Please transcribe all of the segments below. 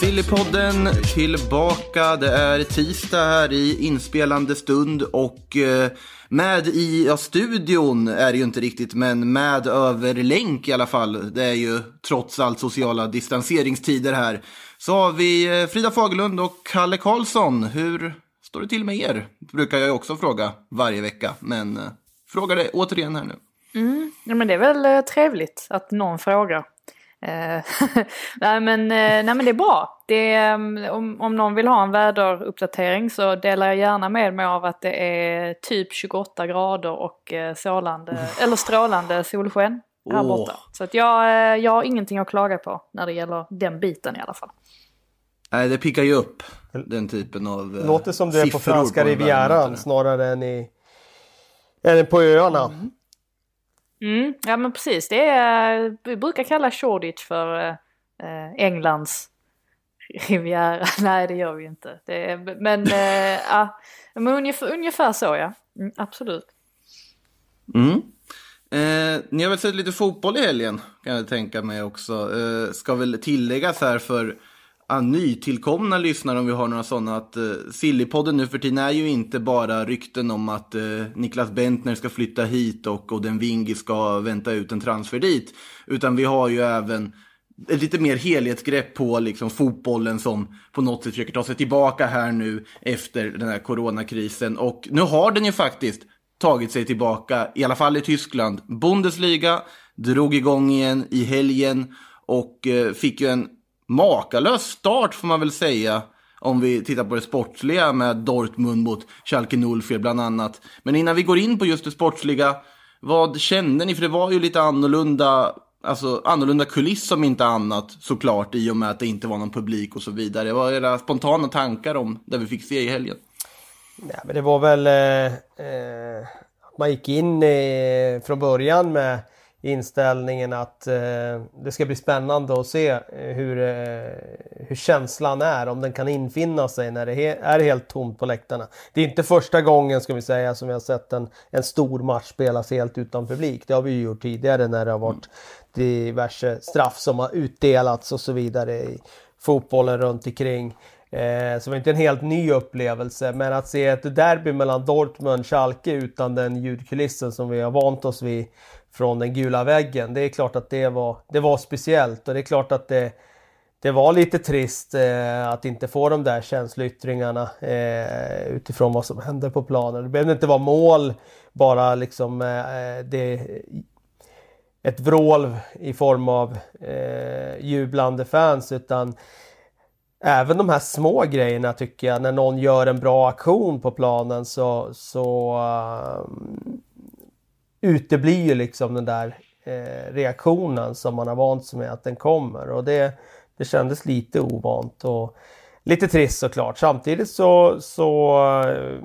Sillypodden tillbaka. Det är tisdag här i inspelande stund och eh, med i ja, studion är det ju inte riktigt, men med över länk i alla fall. Det är ju trots allt sociala distanseringstider här. Så har vi eh, Frida Fagerlund och Kalle Karlsson. Hur står det till med er? Brukar jag också fråga varje vecka, men eh, frågar det återigen här nu. Mm, ja, men det är väl trevligt att någon frågar. Eh, nej, men, eh, nej men det är bra. Det är, mm, om, om någon vill ha en väderuppdatering så delar jag gärna med mig av att det är typ 28 grader och eh, sålande, eller strålande solsken här Åh. borta. Så att jag, jag har ingenting att klaga på när det gäller den biten i alla fall. Nej, det pickar ju upp den typen av Låter som du är på franska rivieran snarare än, i, än på öarna. Mm, ja men precis, det är, vi brukar kalla Shoreditch för eh, Englands Riviera. Nej det gör vi inte. Det är, men eh, ja, men ungefär, ungefär så ja. Mm, absolut. Mm. Eh, ni har väl sett lite fotboll i helgen kan jag tänka mig också. Eh, ska väl tilläggas här för ah, nytillkomna lyssnare om vi har några sådana att eh, Sillypodden nu för tiden är ju inte bara rykten om att eh, Niklas Bentner ska flytta hit och den Wingis ska vänta ut en transfer dit. Utan vi har ju även ett lite mer helhetsgrepp på liksom fotbollen som på något sätt försöker ta sig tillbaka här nu efter den här coronakrisen. Och nu har den ju faktiskt tagit sig tillbaka, i alla fall i Tyskland. Bundesliga drog igång igen i helgen och eh, fick ju en makalös start får man väl säga. Om vi tittar på det sportsliga med Dortmund mot Schalke 04 bland annat. Men innan vi går in på just det sportsliga, vad kände ni? För det var ju lite annorlunda, alltså annorlunda kuliss om inte annat såklart i och med att det inte var någon publik och så vidare. Vad är era spontana tankar om det vi fick se i helgen? Nej, men det var väl eh, eh, att man gick in eh, från början med inställningen att eh, det ska bli spännande att se eh, hur, eh, hur känslan är, om den kan infinna sig när det he- är helt tomt på läktarna. Det är inte första gången ska vi säga som vi har sett en, en stor match spelas helt utan publik. Det har vi ju gjort tidigare när det har varit diverse straff som har utdelats och så vidare i fotbollen runt omkring. Eh, så det var inte en helt ny upplevelse, men att se ett derby mellan Dortmund och Schalke utan den ljudkulissen som vi har vant oss vid från den gula väggen. Det är klart att det var, det var speciellt och det är klart att det, det var lite trist eh, att inte få de där känsloyttringarna eh, utifrån vad som hände på planen. Det behövde inte vara mål, bara liksom eh, det ett vrål i form av eh, jublande fans utan även de här små grejerna tycker jag, när någon gör en bra aktion på planen så, så um, uteblir ju liksom den där eh, reaktionen som man har vant sig med att den kommer och det, det kändes lite ovant och lite trist såklart. Samtidigt så, så eh,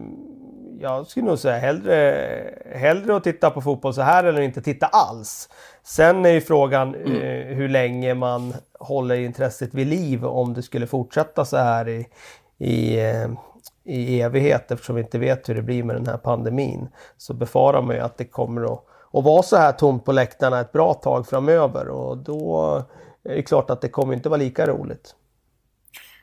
jag skulle nog säga hellre, hellre att titta på fotboll så här eller inte titta alls. Sen är ju frågan eh, hur länge man håller intresset vid liv om det skulle fortsätta så här i, i, eh, i evighet eftersom vi inte vet hur det blir med den här pandemin. Så befarar man ju att det kommer att, att vara så här tomt på läktarna ett bra tag framöver och då är det klart att det kommer inte vara lika roligt.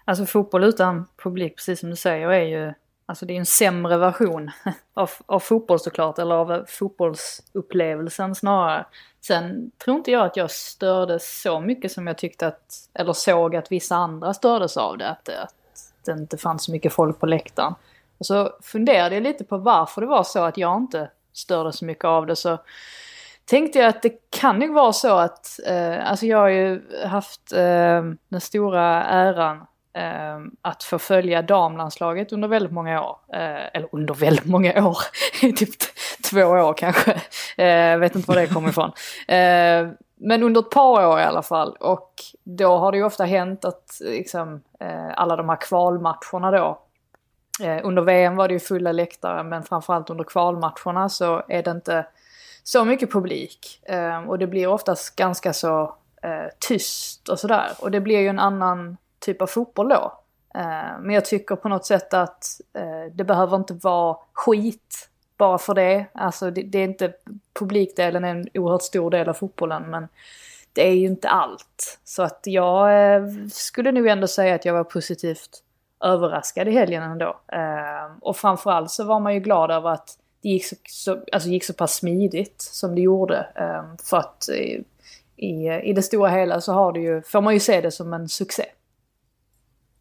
Alltså fotboll utan publik, precis som du säger, är ju Alltså det är en sämre version av, av fotboll såklart, eller av fotbollsupplevelsen snarare. Sen tror inte jag att jag stördes så mycket som jag tyckte att, eller såg att vissa andra stördes av det. Att, att det inte fanns så mycket folk på läktaren. Och så funderade jag lite på varför det var så att jag inte störde så mycket av det. Så tänkte jag att det kan nog vara så att, eh, alltså jag har ju haft eh, den stora äran Ehm, att få följa damlandslaget under väldigt många år. Eh, eller under väldigt många år, typ t- två år kanske. Eh, vet inte var det kommer ifrån. Eh, men under ett par år i alla fall. Och då har det ju ofta hänt att liksom, eh, alla de här kvalmatcherna då Eh, under VM var det ju fulla läktare men framförallt under kvalmatcherna så är det inte så mycket publik. Eh, och det blir oftast ganska så eh, tyst och sådär. Och det blir ju en annan typ av fotboll då. Eh, men jag tycker på något sätt att eh, det behöver inte vara skit bara för det. Alltså det, det är inte, publikdelen är en oerhört stor del av fotbollen men det är ju inte allt. Så att jag eh, skulle nog ändå säga att jag var positivt överraskad i helgen ändå. Eh, och framförallt så var man ju glad över att det gick så, så, alltså gick så pass smidigt som det gjorde. Eh, för att i, i, i det stora hela så har det ju, får man ju se det som en succé.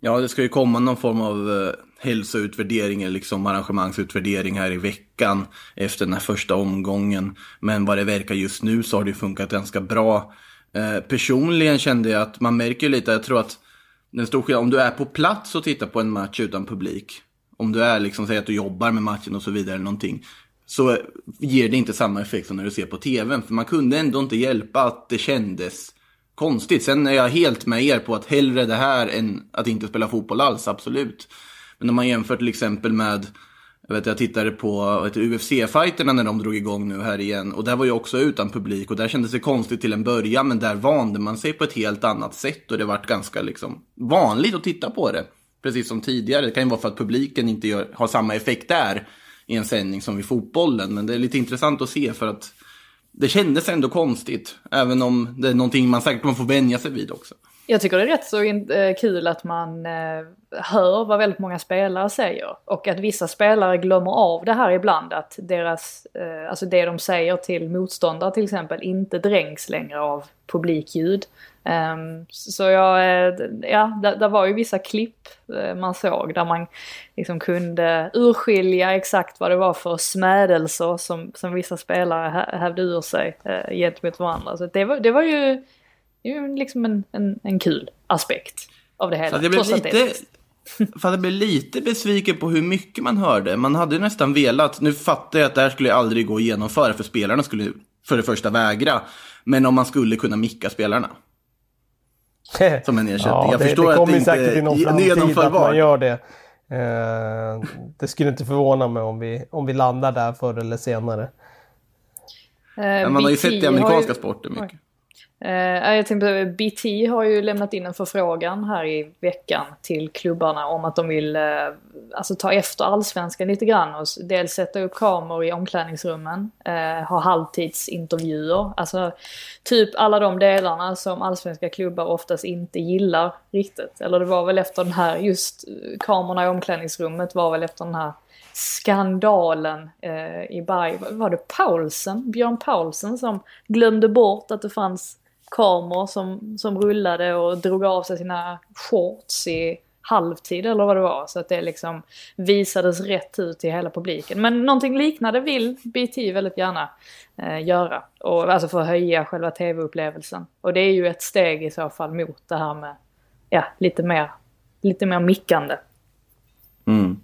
Ja, det ska ju komma någon form av eh, hälsoutvärdering eller liksom arrangemangsutvärdering här i veckan efter den här första omgången. Men vad det verkar just nu så har det ju funkat ganska bra. Eh, personligen kände jag att man märker lite, jag tror att den stor skillnad, om du är på plats och tittar på en match utan publik. Om du är liksom, säg att du jobbar med matchen och så vidare eller någonting. Så ger det inte samma effekt som när du ser på tvn. För man kunde ändå inte hjälpa att det kändes konstigt. Sen är jag helt med er på att hellre det här än att inte spela fotboll alls, absolut. Men om man jämför till exempel med, jag vet jag tittade på UFC-fighterna när de drog igång nu här igen. Och där var ju också utan publik och där kändes det konstigt till en början. Men där vande man sig på ett helt annat sätt och det vart ganska liksom vanligt att titta på det. Precis som tidigare. Det kan ju vara för att publiken inte gör, har samma effekt där i en sändning som i fotbollen. Men det är lite intressant att se för att det kändes ändå konstigt. Även om det är någonting man säkert kommer få vänja sig vid också. Jag tycker det är rätt så eh, kul att man eh, hör vad väldigt många spelare säger. Och att vissa spelare glömmer av det här ibland. Att deras, eh, alltså det de säger till motståndare till exempel inte dränks längre av publikljud. Um, så jag, ja, där, där, var ju vissa klipp man såg där man liksom kunde urskilja exakt vad det var för smädelser som, som vissa spelare hävde ur sig uh, gentemot varandra. Så det var, det var ju det ju liksom en, en, en kul aspekt av det hela. Så jag blev lite, för jag blev lite besviken på hur mycket man hörde. Man hade ju nästan velat, nu fattar jag att det här skulle aldrig gå att genomföra för spelarna skulle för det första vägra. Men om man skulle kunna micka spelarna. Som en ersättning. Ja, jag det, förstår det att det inte säkert i någon framtid att man gör det. Eh, det skulle inte förvåna mig om vi, om vi landar där förr eller senare. Eh, man har ju sett i amerikanska ju... sporter mycket. Eh, jag tänkte BT har ju lämnat in en förfrågan här i veckan till klubbarna om att de vill eh, alltså ta efter allsvenskan lite grann och dels sätta upp kameror i omklädningsrummen, eh, ha halvtidsintervjuer, alltså typ alla de delarna som allsvenska klubbar oftast inte gillar riktigt. Eller det var väl efter den här, just eh, kamerorna i omklädningsrummet var väl efter den här skandalen eh, i Berg. Var det Paulsen, Björn Paulsen som glömde bort att det fanns kameror som, som rullade och drog av sig sina shorts i halvtid eller vad det var. Så att det liksom visades rätt ut till hela publiken. Men någonting liknande vill BT väldigt gärna eh, göra. Och, alltså för att höja själva tv-upplevelsen. Och det är ju ett steg i så fall mot det här med ja, lite mer, lite mer mickande. Mm.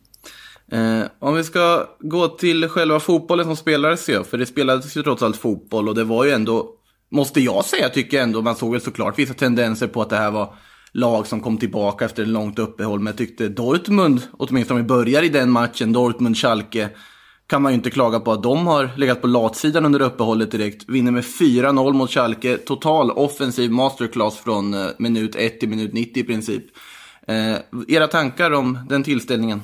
Eh, om vi ska gå till själva fotbollen som spelades ju, för det spelades ju trots allt fotboll och det var ju ändå måste jag säga, tycker jag ändå. Man såg väl såklart vissa tendenser på att det här var lag som kom tillbaka efter ett långt uppehåll. Men jag tyckte Dortmund, åtminstone om vi börjar i den matchen, Dortmund-Schalke, kan man ju inte klaga på att de har legat på latsidan under uppehållet direkt. Vinner med 4-0 mot Schalke. Total offensiv masterclass från eh, minut 1 till minut 90 i princip. Eh, era tankar om den tillställningen?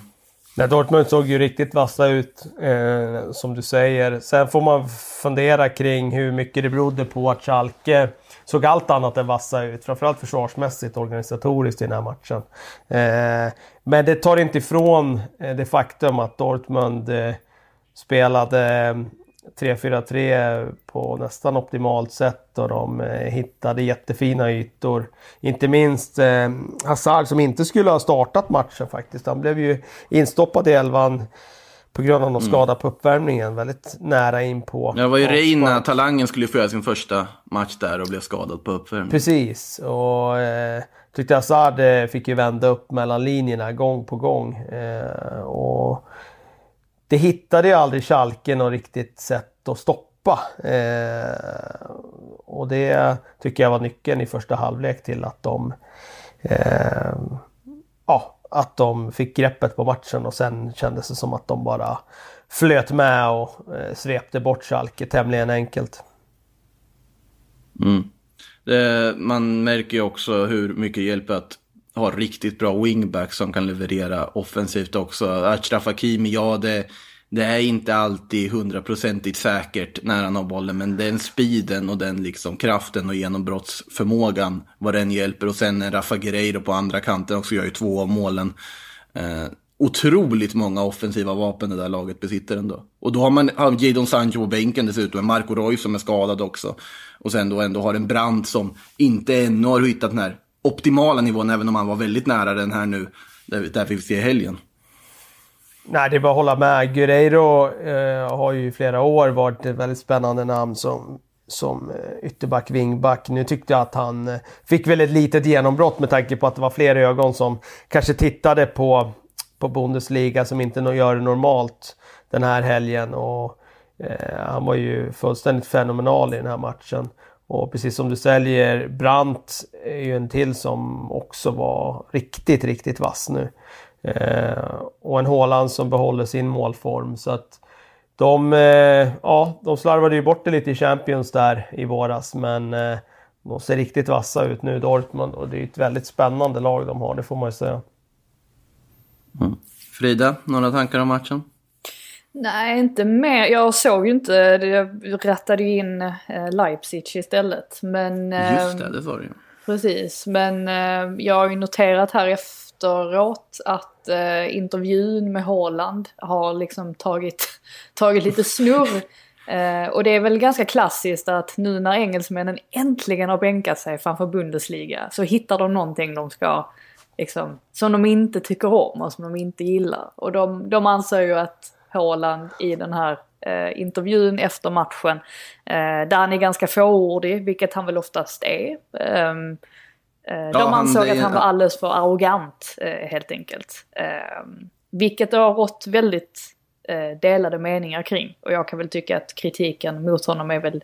Nej, Dortmund såg ju riktigt vassa ut, eh, som du säger. Sen får man fundera kring hur mycket det berodde på att Schalke såg allt annat än vassa ut. Framförallt försvarsmässigt, organisatoriskt i den här matchen. Eh, men det tar inte ifrån eh, det faktum att Dortmund eh, spelade 3-4-3 på nästan optimalt sätt och de eh, hittade jättefina ytor. Inte minst eh, Hazard som inte skulle ha startat matchen faktiskt. Han blev ju instoppad i elvan på grund av någon mm. skada på uppvärmningen. Väldigt nära in på. Ja, det var ju Reina, talangen, skulle ju få göra sin första match där och blev skadad på uppvärmningen. Precis. Och eh, tyckte Hazard eh, fick ju vända upp mellan linjerna gång på gång. Eh, och det hittade ju aldrig Schalke något riktigt sätt att stoppa. Eh, och det tycker jag var nyckeln i första halvlek till att de eh, ja, att de fick greppet på matchen och sen kändes det som att de bara flöt med och eh, svepte bort Schalke tämligen enkelt. Mm. Det, man märker ju också hur mycket hjälp att har riktigt bra wingbacks som kan leverera offensivt också. Achraf Hakimi, ja det, det är inte alltid hundraprocentigt säkert när han har bollen, men den speeden och den liksom kraften och genombrottsförmågan, vad den hjälper. Och sen Rafa Guerreiro på andra kanten också gör ju två av målen. Eh, otroligt många offensiva vapen det där laget besitter ändå. Och då har man har Jadon Sancho på bänken dessutom, Marco Roy som är skadad också. Och sen då ändå har en Brand som inte ännu har hittat den här optimala nivån, även om han var väldigt nära den här nu, där, där vi ser helgen. Nej, det är bara att hålla med. Guerreiro eh, har ju i flera år varit ett väldigt spännande namn som, som eh, ytterback, vingback. Nu tyckte jag att han eh, fick väl ett litet genombrott med tanke på att det var fler ögon som kanske tittade på, på Bundesliga som inte gör det normalt den här helgen. Och, eh, han var ju fullständigt fenomenal i den här matchen. Och precis som du säljer, Brandt är ju en till som också var riktigt, riktigt vass nu. Eh, och en Håland som behåller sin målform. Så att de, eh, ja, de slarvade ju bort det lite i Champions där i våras. Men eh, de ser riktigt vassa ut nu, Dortmund. Och det är ett väldigt spännande lag de har, det får man ju säga. Mm. Frida, några tankar om matchen? Nej, inte mer. Jag såg ju inte, jag rattade ju in eh, Leipzig istället. Men, Just det, det var det ju. Precis, men eh, jag har ju noterat här efteråt att eh, intervjun med Haaland har liksom tagit, tagit lite snurr. Och det är väl ganska klassiskt att nu när engelsmännen äntligen har bänkat sig framför Bundesliga så hittar de någonting de ska, liksom, som de inte tycker om och som de inte gillar. Och de, de anser ju att Haaland i den här eh, intervjun efter matchen. Eh, där han är ganska fåordig, vilket han väl oftast är. Ehm, eh, de han- ansåg det- att han var alldeles för arrogant eh, helt enkelt. Ehm, vilket det har rått väldigt eh, delade meningar kring. Och jag kan väl tycka att kritiken mot honom är väl,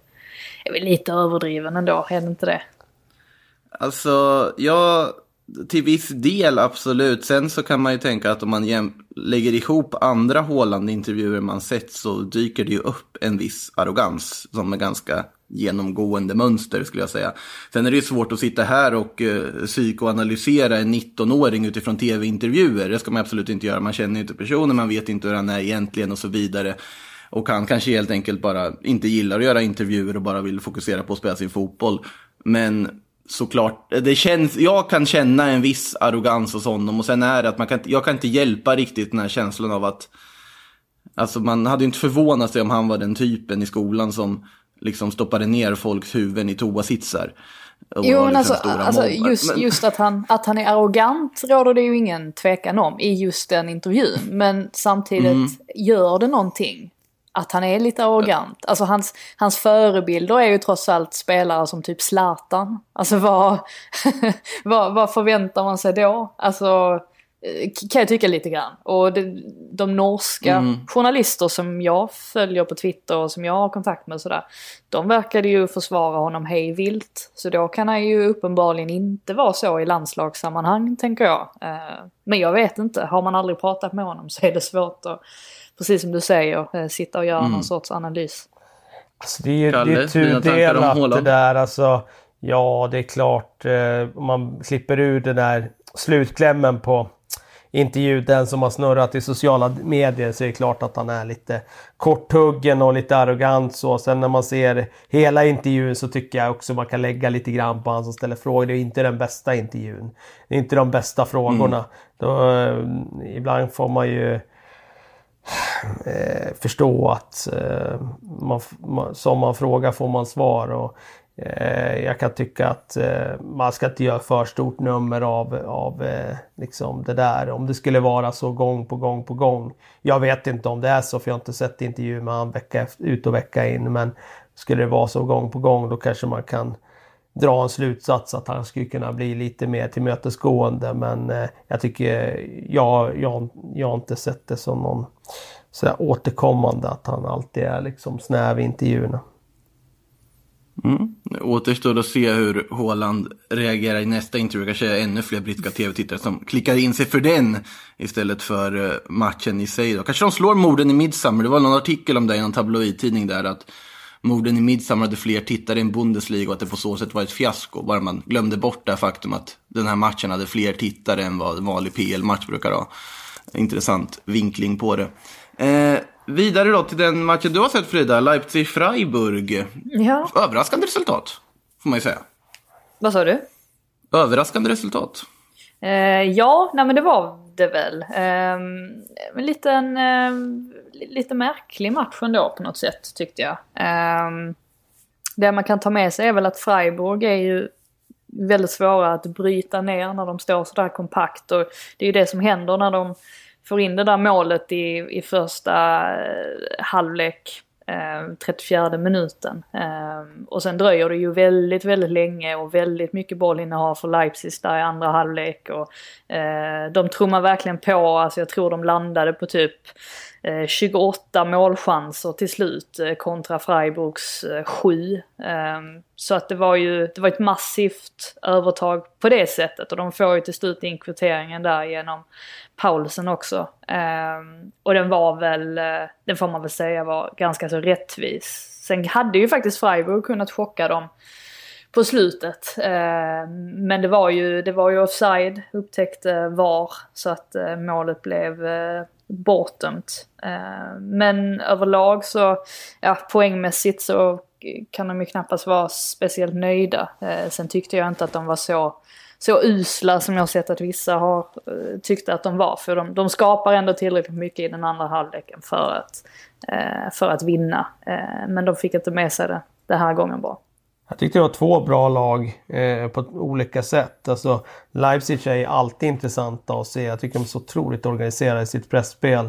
är väl lite överdriven ändå, är det inte det? Alltså, ja, till viss del absolut. Sen så kan man ju tänka att om man jäm- lägger ihop andra Haaland-intervjuer man sett så dyker det ju upp en viss arrogans som är ganska genomgående mönster skulle jag säga. Sen är det ju svårt att sitta här och eh, psykoanalysera en 19-åring utifrån tv-intervjuer. Det ska man absolut inte göra. Man känner ju inte personen, man vet inte hur han är egentligen och så vidare. Och han kanske helt enkelt bara inte gillar att göra intervjuer och bara vill fokusera på att spela sin fotboll. Men såklart, det känns, jag kan känna en viss arrogans hos honom och sen är det att man kan, jag kan inte hjälpa riktigt den här känslan av att Alltså man hade ju inte förvånat sig om han var den typen i skolan som liksom stoppade ner folks huvuden i toasitsar. Jo men liksom alltså, alltså just, Men- just att, han, att han är arrogant råder det ju ingen tvekan om i just den intervjun. Men samtidigt Mm. gör det någonting att han är lite arrogant. Alltså hans, hans förebilder är ju trots allt spelare som typ Zlatan. Alltså vad, vad, vad förväntar man sig då? Alltså eh, kan jag tycka lite grann. Och det, de norska Mm. journalister som jag följer på Twitter och som jag har kontakt med och sådär. De verkade ju försvara honom hej vilt. Så då kan han ju uppenbarligen inte vara så i landslagssammanhang tänker jag. Eh, Men jag vet inte, har man aldrig pratat med honom så är det svårt att, precis som du säger, eh, sitta och göra Mm. någon sorts analys. Alltså det är ju Kalle, det är tudelat det där. Alltså, ja, det är klart. Eh, om man klipper ur den där slutklämmen på intervjun, den som har snurrat i sociala medier, så är det klart att han är lite korthuggen och lite arrogant så. Sen när man ser hela intervjun så tycker jag också man kan lägga lite grann på han som ställer frågor. Det är inte den bästa intervjun. Det är inte de bästa frågorna. Då, eh, ibland får man ju eh, förstå att eh, man, man, som man frågar får man svar. Och, eh, jag kan tycka att eh, man ska inte göra för stort nummer av, av eh, liksom det där. Om det skulle vara så gång på gång på gång. Jag vet inte om det är så för jag har inte sett intervju med han vecka efter, ut och vecka in. Men skulle det vara så gång på gång då kanske man kan dra en slutsats att han skulle kunna bli lite mer tillmötesgående. Men eh, jag tycker, jag, jag, jag har inte sett det som någon sådär återkommande att han alltid är liksom snäv i intervjuerna. Mm. Det återstår att se hur Haaland reagerar i nästa intervju. Kanske är ännu fler brittiska tv-tittare som klickar in sig för den istället för eh, matchen i sig. Då. Kanske de slår morden i Midsummer. Det var någon artikel om det i någon tabloidtidning där. att morden i Midsummer hade fler tittare än Bundesliga och att det på så sätt var ett fiasko. Bara man glömde bort det faktum att den här matchen hade fler tittare än vad en vanlig PL-match brukar ha. Intressant vinkling på det. Eh, vidare då till den matchen du har sett Frida, Leipzig-Freiburg. Ja, Överraskande resultat, får man ju säga. vad sa du? Överraskande resultat. Eh, ja, nej men det var det väl. Eh, en liten, eh, lite märklig match ändå på något sätt tyckte jag. Eh, det man kan ta med sig är väl att Freiburg är ju väldigt svåra att bryta ner när de står sådär kompakt. Och det är ju det som händer när de får in det där målet i, i första eh, halvlek. Eh, 34 minuten. Eh, och sen dröjer det ju väldigt, väldigt länge och väldigt mycket bollinnehav för Leipzig där i andra halvlek. Och, eh, de trummar verkligen på, alltså jag tror de landade på typ Eh, 28 målchanser till slut eh, kontra Freiburgs eh, 7. Ehm, så att det var ju det var ett massivt övertag på det sättet och de får ju till slut in kvitteringen där genom Paulsen också. Ehm, och den var väl, eh, den får man väl säga var ganska så rättvis. Sen hade ju faktiskt Freiburg kunnat chocka dem på slutet. Ehm, men det var ju, det var ju offside, upptäckte VAR, så att eh, målet blev eh, bortdömt. Eh, men överlag så, ja poängmässigt så kan de ju knappast vara speciellt nöjda. Eh, sen tyckte jag inte att de var så så usla som jag har sett att vissa har eh, tyckt att de var. För de, de skapar ändå tillräckligt mycket i den andra halvleken för att, för att vinna. Men de fick inte med sig det den här gången bara. Jag tyckte det var två bra lag eh, på olika sätt. Alltså, Leipzig är alltid intressanta att se. Jag tycker de är så otroligt organiserade i sitt pressspel.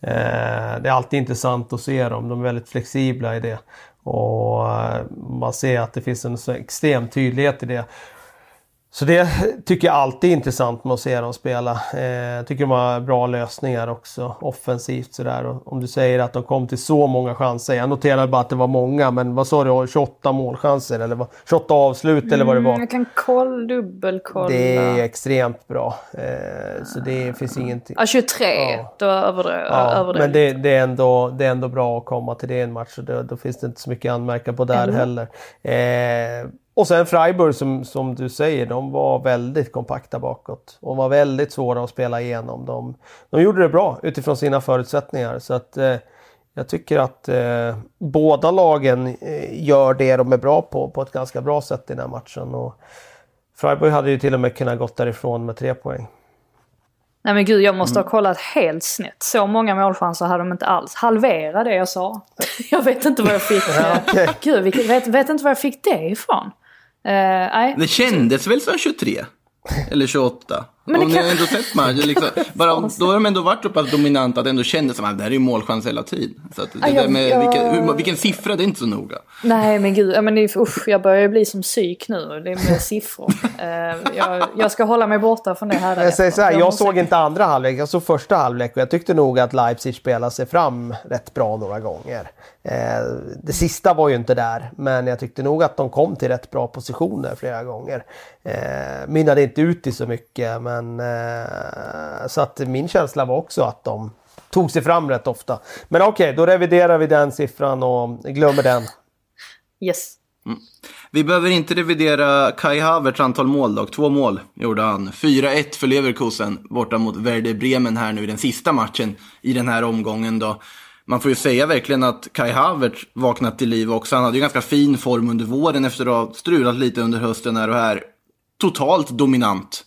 Eh, det är alltid intressant att se dem. De är väldigt flexibla i det. Och eh, man ser att det finns en så extrem tydlighet i det. Så det tycker jag alltid är intressant med att se dem spela. Eh, jag tycker de har bra lösningar också offensivt sådär. Om du säger att de kom till så många chanser. Jag noterade bara att det var många, men vad sa du? 28 målchanser eller 28 avslut eller vad det var? Mm, jag kan koll, dubbelkolla. Det är extremt bra. Eh, så det finns ingenting. Ja, 23. Ja. Då överdrev Ja, överdrev men det, det, är ändå, det är ändå bra att komma till det i en match. Det, då finns det inte så mycket att anmärka på där Mm. heller. Eh, och sen Freiburg som, som du säger, de var väldigt kompakta bakåt. Och var väldigt svåra att spela igenom. De, de gjorde det bra utifrån sina förutsättningar. Så att eh, jag tycker att eh, båda lagen eh, gör det de är bra på, på ett ganska bra sätt i den här matchen. Och Freiburg hade ju till och med kunnat gått därifrån med tre poäng. Nej men gud, jag måste Mm. ha kollat helt snett. Så många målchanser hade de inte alls. Halvera det jag sa. jag vet inte vad jag fick. Ja. Gud, vet, vet inte var jag fick det ifrån. Eh, nej. Det kändes väl som 23? Eller 28? Men Om ni kan- har ändå sett matchen, liksom, bara, då har de ändå varit så pass dominanta att det ändå kändes som att det här är ju målchans hela tiden. Så att det Ja, jag- där med jag- vilken, hur, vilken siffra, det är inte så noga. Nej men gud, ja, men det, usch, jag börjar ju bli som psyk nu. Det är med siffror. Eh, jag, jag ska hålla mig borta från det här. Jag säger så här, jag måste- såg inte andra halvlek, jag såg första halvlek och jag tyckte nog att Leipzig spelade sig fram rätt bra några gånger. Eh, det sista var ju inte där, men jag tyckte nog att de kom till rätt bra positioner flera gånger. Eh, mynnade inte ut i så mycket, men eh, så att min känsla var också att de tog sig fram rätt ofta. Men okej, då reviderar vi den siffran och glömmer den. Yes. Vi behöver inte revidera Kai Havertz antal mål dock. Två mål gjorde han. 4-1 för Leverkusen borta mot Werder Bremen här nu i den sista matchen i den här omgången då. Man får ju säga verkligen att Kai Havertz vaknat till liv också. Han hade ju ganska fin form under våren efter att ha strulat lite under hösten här och här. Totalt dominant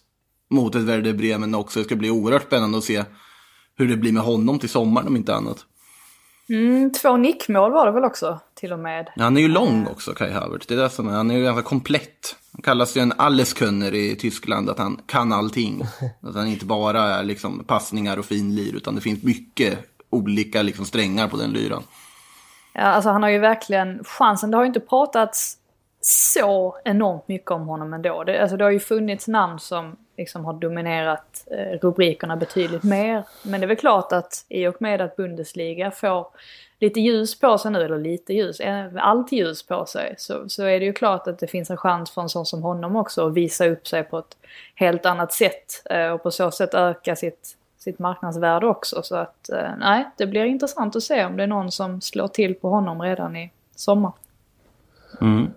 mot ett Werder Bremen också. Det ska bli oerhört spännande att se hur det blir med honom till sommaren om inte annat. Mm, två nickmål var det väl också till och med. Han är ju lång också, Kai Havertz. Det är det som är, han är ju ganska komplett. Han kallas ju en alleskönner i Tyskland, att han kan allting. Att han inte bara är liksom passningar och fin lir, utan det finns mycket olika liksom strängar på den lyran. Ja, alltså han har ju verkligen chansen. Det har ju inte pratats så enormt mycket om honom ändå. Det, alltså det har ju funnits namn som liksom har dominerat eh, rubrikerna betydligt mer. Men det är väl klart att i och med att Bundesliga får lite ljus på sig nu, eller lite ljus, eh, allt ljus på sig, så, så är det ju klart att det finns en chans för en sån som honom också att visa upp sig på ett helt annat sätt eh, och på så sätt öka sitt, sitt marknadsvärde också. Så att nej, det blir intressant att se om det är någon som slår till på honom redan i sommar. Mm.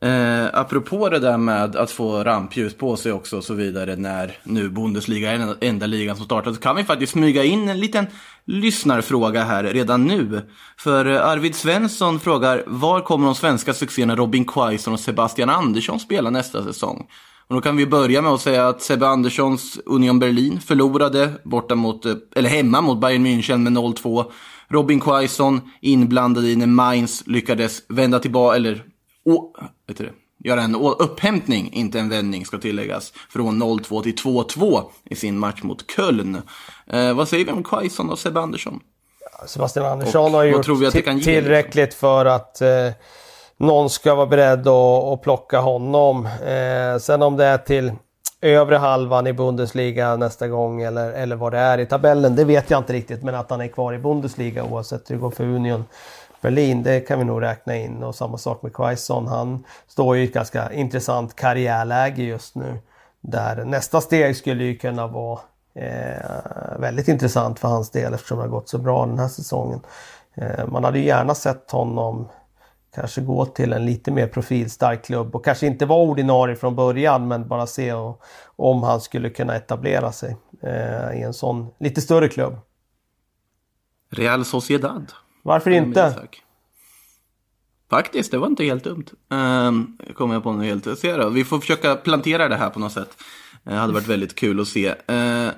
Eh, apropå det där med att få rampljus på sig också och så vidare när nu Bundesliga är den enda ligan som startar så kan vi faktiskt smyga in en liten lyssnarfråga här redan nu. För eh, Arvid Svensson frågar var kommer de svenska succéerna Robin Quaison och Sebastian Andersson spela nästa säsong? Och då kan vi börja med att säga att Sebbe Anderssons Union Berlin förlorade borta mot, eh, eller hemma mot Bayern München med 0-2. Robin Quaison inblandad i när Mainz lyckades vända tillbaka, eller å, vet du, göra en upphämtning, inte en vändning ska tilläggas, från 0-2 till 2-2 i sin match mot Köln. Eh, vad säger vi om Quaison och Sebbe Andersson? Sebastian Andersson Och har gjort att det kan ti- ge, tillräckligt för att eh, någon ska vara beredd att, att plocka honom. Eh, sen om det är till övre halvan i Bundesliga nästa gång eller, eller vad det är i tabellen, det vet jag inte riktigt. Men att han är kvar i Bundesliga oavsett hur det går för Union Berlin, det kan vi nog räkna in. Och samma sak med Quaison. Han står ju i ett ganska intressant karriärläge just nu. Där nästa steg skulle ju kunna vara eh, väldigt intressant för hans del eftersom det har gått så bra den här säsongen. Eh, man hade ju gärna sett honom kanske gå till en lite mer profilstark klubb och kanske inte vara ordinarie från början men bara se och, om han skulle kunna etablera sig eh, i en sån lite större klubb. Real Sociedad. Varför inte? Faktiskt, det var inte helt dumt. Um, kommer jag på nu helt. Se då, vi får försöka plantera det här på något sätt. Det hade varit väldigt kul att se. Eh,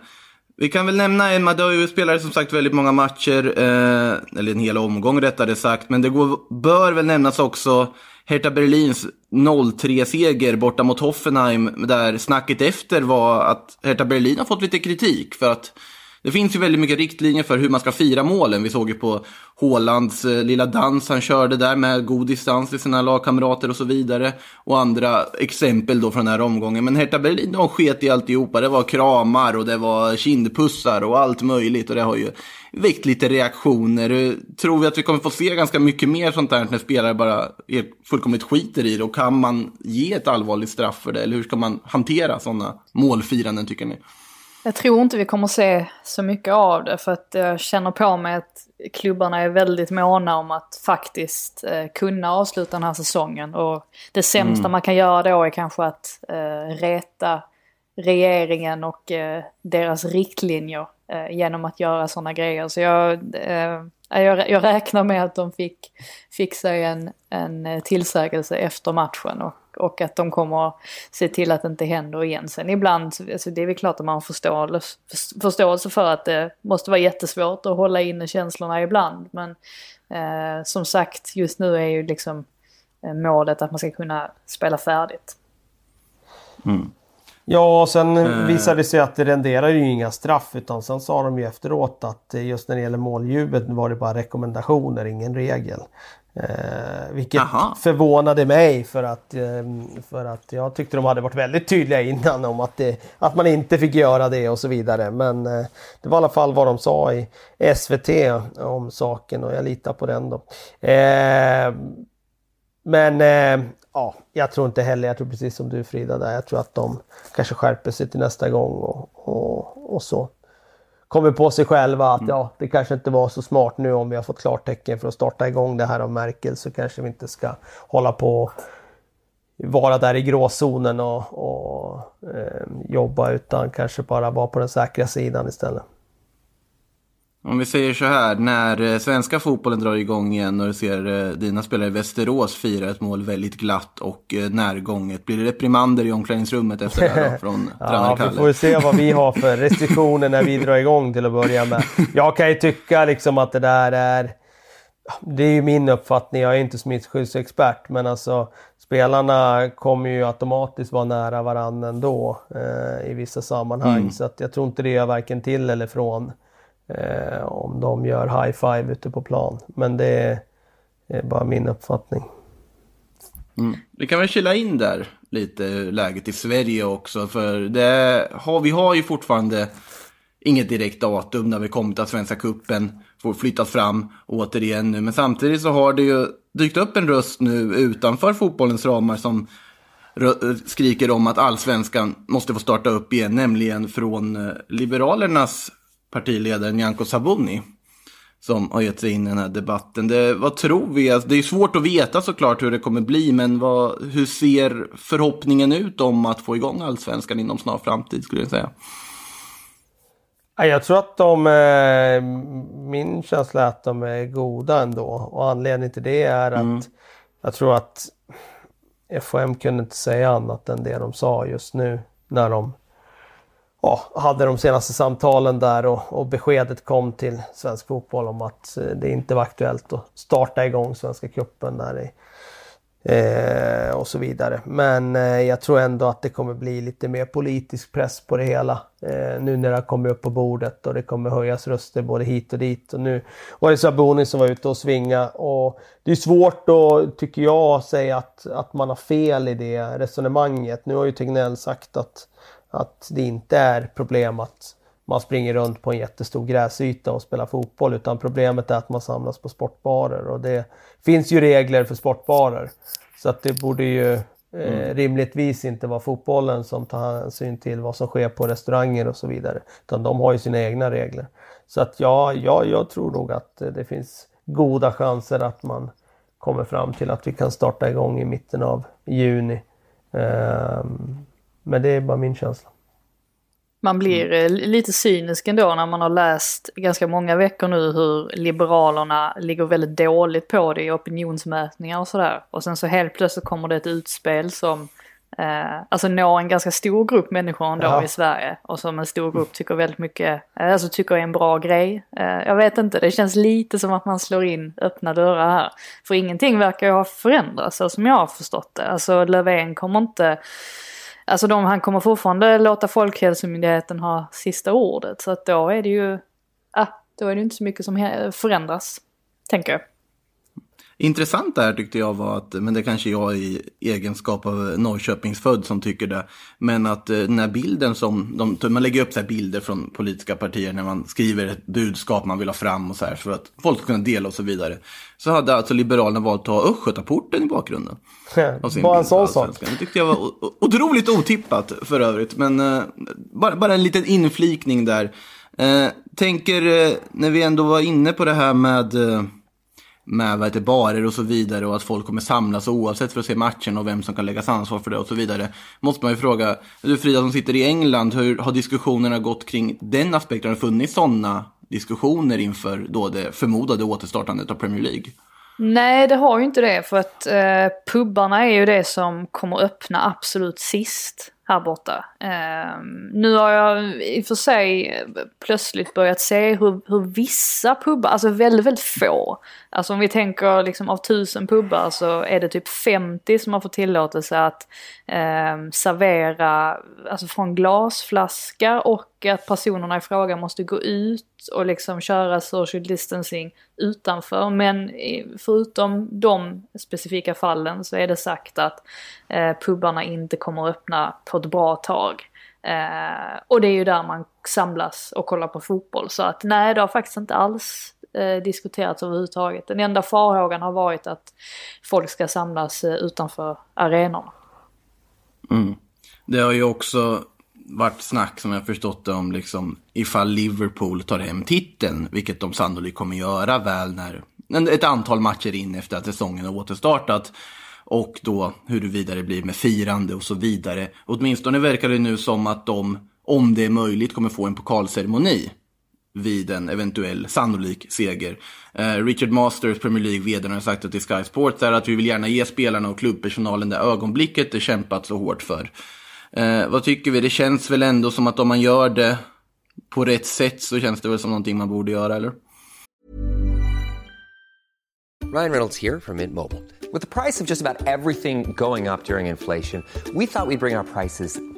vi kan väl nämna, Emma, du har ju spelat som sagt väldigt många matcher, eh, eller en hel omgång rättare sagt, men det går, bör väl nämnas också Hertha Berlins 0-3-seger borta mot Hoffenheim, där snacket efter var att Hertha Berlin har fått lite kritik för att det finns ju väldigt mycket riktlinjer för hur man ska fira målen. Vi såg ju på Hålands eh, lilla dans han körde där med god distans till sina lagkamrater och så vidare. Och andra exempel då från den här omgången. Men Hertha Berlin, de sket i alltihopa. Det var kramar och det var kindpussar och allt möjligt. Och det har ju väckt lite reaktioner. Eh, tror vi att vi kommer få se ganska mycket mer sånt där när spelare bara är fullkomligt skiter i det? Och kan man ge ett allvarligt straff för det? Eller hur ska man hantera sådana målfiranden tycker ni? Jag tror inte vi kommer se så mycket av det för att jag känner på mig att klubbarna är väldigt måna om att faktiskt eh, kunna avsluta den här säsongen. Och det sämsta man kan göra då är kanske att eh, reta regeringen och eh, deras riktlinjer eh, genom att göra sådana grejer. Så jag, eh, jag, jag räknar med att de fick, fick sig en, en eh, tillsägelse efter matchen och, och att de kommer se till att det inte händer igen. Sen ibland, alltså det är väl klart att man har förståelse, förståelse för att det måste vara jättesvårt att hålla inne känslorna ibland. Men eh, som sagt, just nu är ju liksom eh, målet att man ska kunna spela färdigt. Ja, och sen Eh. visade det sig att det renderar ju inga straff utan sen sa de ju efteråt att just när det gäller måljubet var det bara rekommendationer, ingen regel. Eh, vilket Jaha. förvånade mig för att, eh, för att jag tyckte de hade varit väldigt tydliga innan om att, det, att man inte fick göra det och så vidare. Men eh, det var i alla fall vad de sa i SVT om saken och jag litar på den då. Eh, men eh, ja, jag tror inte heller, jag tror precis som du Frida där, jag tror att de kanske skärper sig till nästa gång och, och, och så. Kommer på sig själva att ja, det kanske inte var så smart nu om vi har fått klartecken för att starta igång det här av Merkel så kanske vi inte ska hålla på och vara där i gråzonen och, och eh, jobba utan kanske bara vara på den säkra sidan istället. Om vi säger så här, när eh, svenska fotbollen drar igång igen och du ser eh, dina spelare i Västerås fira ett mål väldigt glatt och eh, närgånget, blir det reprimander i omklädningsrummet efter det här då, från tränare Ja, vi Kalle? får ju se vad vi har för restriktioner när vi drar igång till att börja med. Jag kan ju tycka liksom att det där är... Det är ju min uppfattning, jag är inte smittskyddsexpert, men alltså spelarna kommer ju automatiskt vara nära varandra ändå eh, i vissa sammanhang. Så att jag tror inte det gör varken till eller från eh, om de gör high five ute på plan. Men det är bara min uppfattning. Mm. Vi kan väl kila in där. lite läget i Sverige också. För det har, vi har ju fortfarande inget direkt datum när vi kommer till Svenska Kuppen får flyttas fram återigen nu. Men samtidigt så har det ju dykt upp en röst nu utanför fotbollens ramar som skriker om att allsvenskan måste få starta upp igen, nämligen från eh, Liberalernas partiledare Nyamko Sabuni som har gett sig in i den här debatten. Det, vad tror vi? Alltså, det är svårt att veta såklart hur det kommer bli, men vad, hur ser förhoppningen ut om att få igång allsvenskan inom snar framtid skulle jag säga? Jag tror att de, eh, min känsla är att de är goda ändå och anledningen till det är att mm. jag tror att FHM kunde inte säga annat än det de sa just nu när de ja, hade de senaste samtalen där och, och, beskedet kom till svensk fotboll om att eh, det inte var aktuellt att starta igång Svenska cupen där i, eh, och så vidare. Men eh, jag tror ändå att det kommer bli lite mer politisk press på det hela eh, nu när det har kommit upp på bordet och det kommer höjas röster både hit och dit. Och nu var det Sabuni som var ute och svinga och det är svårt då, tycker jag, säga att, att man har fel i det resonemanget. Nu har ju Tegnell sagt att att det inte är problem att man springer runt på en jättestor gräsyta och spelar fotboll utan problemet är att man samlas på sportbarer och det finns ju regler för sportbarer. Så att det borde ju eh, mm. rimligtvis inte vara fotbollen som tar hänsyn till vad som sker på restauranger och så vidare. Utan de har ju sina egna regler. Så att ja, ja jag tror nog att det finns goda chanser att man kommer fram till att vi kan starta igång i mitten av juni. Um, men det är bara min känsla. Man blir mm. lite cynisk ändå när man har läst ganska många veckor nu hur Liberalerna ligger väldigt dåligt på det i opinionsmätningar och sådär. Och sen så helt plötsligt kommer det ett utspel som eh, alltså når en ganska stor grupp människor ändå ja. i Sverige. Och som en stor grupp tycker väldigt mycket, eh, alltså tycker är en bra grej. Eh, jag vet inte, det känns lite som att man slår in öppna dörrar här. För ingenting verkar ju ha förändrats så som jag har förstått det. Alltså Löfven kommer inte Alltså de, han kommer fortfarande låta Folkhälsomyndigheten ha sista ordet. Så att då är det ju, ah, då är det inte så mycket som förändras, tänker jag. Intressant där tyckte jag var att, men det kanske jag i egenskap av Norrköpingsfödd som tycker det, men att eh, den här bilden som, de, man lägger upp så bilder från politiska partier när man skriver ett budskap man vill ha fram och så här för att folk ska kunna dela och så vidare. Så hade alltså Liberalerna valt att ha Östgötaporten i bakgrunden. Bara en sån sak. Det tyckte jag var otroligt otippat för övrigt, men uh, bara, bara en liten inflikning där. Uh, tänker, uh, när vi ändå var inne på det här med med vad heter, barer och så vidare och att folk kommer samlas oavsett för att se matchen och vem som kan läggas ansvar för det och så vidare. Måste man ju fråga, du Frida som sitter i England, hur har diskussionerna gått kring den aspekten? Har det funnits sådana diskussioner inför då det förmodade återstartandet av Premier League? Nej, det har ju inte det för att eh, pubbarna är ju det som kommer öppna absolut sist här borta. Eh, nu har jag i och för sig plötsligt börjat se hur, hur vissa pubbar, alltså väldigt, väldigt få. Alltså om vi tänker liksom av tusen pubbar så är det typ 50 som har fått tillåtelse att eh, servera, alltså från glasflaska och att personerna i fråga måste gå ut och liksom köra social distancing utanför. Men förutom de specifika fallen så är det sagt att eh, pubarna inte kommer öppna på ett bra tag. Eh, och det är ju där man samlas och kollar på fotboll. Så att nej, det har faktiskt inte alls eh, diskuterats överhuvudtaget. Den enda farhågan har varit att folk ska samlas eh, utanför arenorna. Mm. Det har ju också varit snack som jag förstått det om liksom ifall Liverpool tar hem titeln, vilket de sannolikt kommer göra väl när ett antal matcher in efter att säsongen har återstartat. Och då huruvida det blir med firande och så vidare. Åtminstone verkar det nu som att de, om det är möjligt, kommer få en pokalceremoni vid en eventuell sannolik seger. Eh, Richard Masters, Premier League-vd, har sagt till Sky Sports är att vi vill gärna ge spelarna och klubbpersonalen det ögonblicket det kämpat så hårt för. Eh, vad tycker vi? Det känns väl ändå som att om man gör det på rätt sätt så känns det väl som någonting man borde göra, eller? Ryan Reynolds här från Mint Mobile. Med priset på nästan allt som går upp under inflationen, trodde vi att vi skulle bring våra priser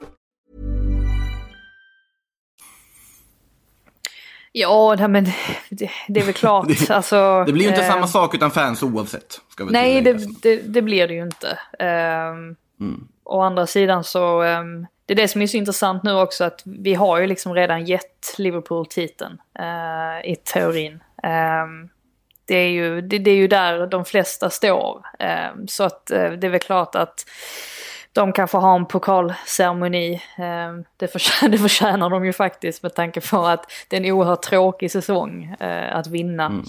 Ja, nej, men det, det är väl klart. alltså, Det blir ju inte eh, samma sak utan fans oavsett. Ska väl Nej, det, det, det blir det ju inte. Um, Å andra sidan så, ehm, det är det som är så intressant nu också att vi har ju liksom redan gett Liverpool titeln eh, i teorin. Ehm, det, är ju, det, det är ju där de flesta står. Ehm, så att eh, det är väl klart att de kan få ha en pokalceremoni. Ehm, det, förtjänar, det förtjänar de ju faktiskt med tanke på att det är en oerhört tråkig säsong eh, att vinna.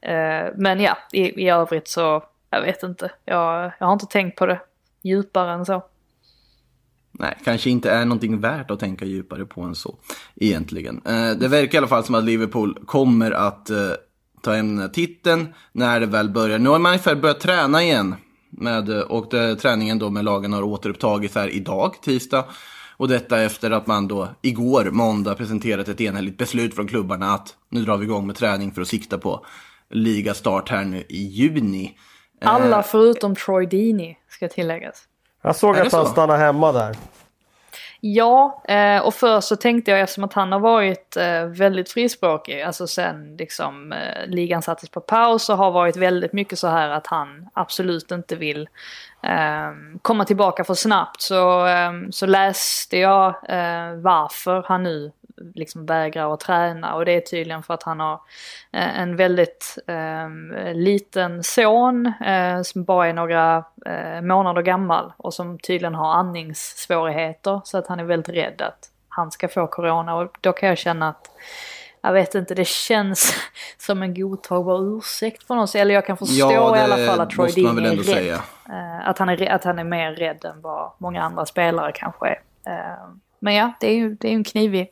Eh, men ja, i, i övrigt så, jag vet inte. Jag, jag har inte tänkt på det djupare än så. Nej, kanske inte är någonting värt att tänka djupare på än så. Egentligen. Eh, det verkar i alla fall som att Liverpool kommer att ta hem titeln när det väl börjar. Nu har man ungefär börjat träna igen. Med, eh, och det, träningen då med lagen har återupptagits här idag, tisdag. Och detta efter att man då igår, måndag, presenterat ett enhälligt beslut från klubbarna att nu drar vi igång med träning för att sikta på ligastart här nu i juni. Alla förutom Troy Deeney ska tilläggas. Jag såg att han så? stannade hemma där. Ja, eh, och först så tänkte jag eftersom att han har varit eh, väldigt frispråkig, alltså sen liksom eh, ligan sattes på paus och har varit väldigt mycket så här att han absolut inte vill ehm, komma tillbaka för snabbt. Så, ehm, så läste jag eh, varför han nu liksom vägrar att träna och det är tydligen för att han har eh, en väldigt eh, liten son eh, som bara är några eh, månader gammal och som tydligen har andningssvårigheter så att han är väldigt rädd att han ska få corona och då kan jag känna att jag vet inte, det känns som en godtagbar ursäkt för någon. Eller jag kan förstå Ja, i alla fall att Troy Deeney väl är rädd. säga. Eh, att, han är, att han är mer rädd än vad många andra spelare kanske är. Eh, men ja, det är ju det är en knivig,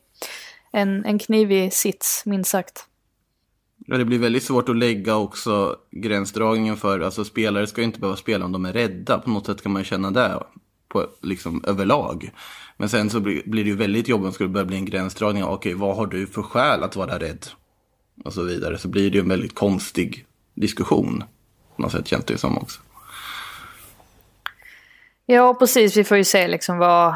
en, en knivig sits, minst sagt. Ja, det blir väldigt svårt att lägga också gränsdragningen för, alltså spelare ska ju inte behöva spela om de är rädda. På något sätt kan man känna det på, liksom överlag. Men sen så blir, blir det ju väldigt jobbigt om det skulle börja bli en gränsdragning. Okej, vad har du för skäl att vara rädd? Och så vidare. Så blir det ju en väldigt konstig diskussion. På något sätt känns det ju som också. Ja, precis. Vi får ju se liksom vad...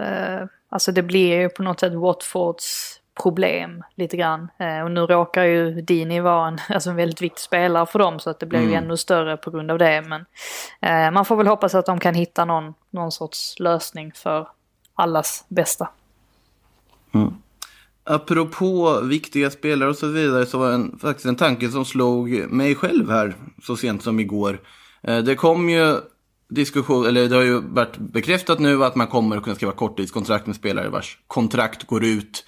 Eh, alltså det blir ju på något sätt Watfords problem lite grann. Eh, och nu råkar ju Dini vara en, alltså en väldigt viktig spelare för dem så att det blir ju ännu större på grund av det. Men eh, man får väl hoppas att de kan hitta någon, någon sorts lösning för allas bästa. Apropå viktiga spelare och så vidare så var en, faktiskt en tanke som slog mig själv här så sent som igår. Eh, Det kom ju diskussion, eller det har ju varit bekräftat nu att man kommer att kunna skriva korttidskontrakt med spelare vars kontrakt går ut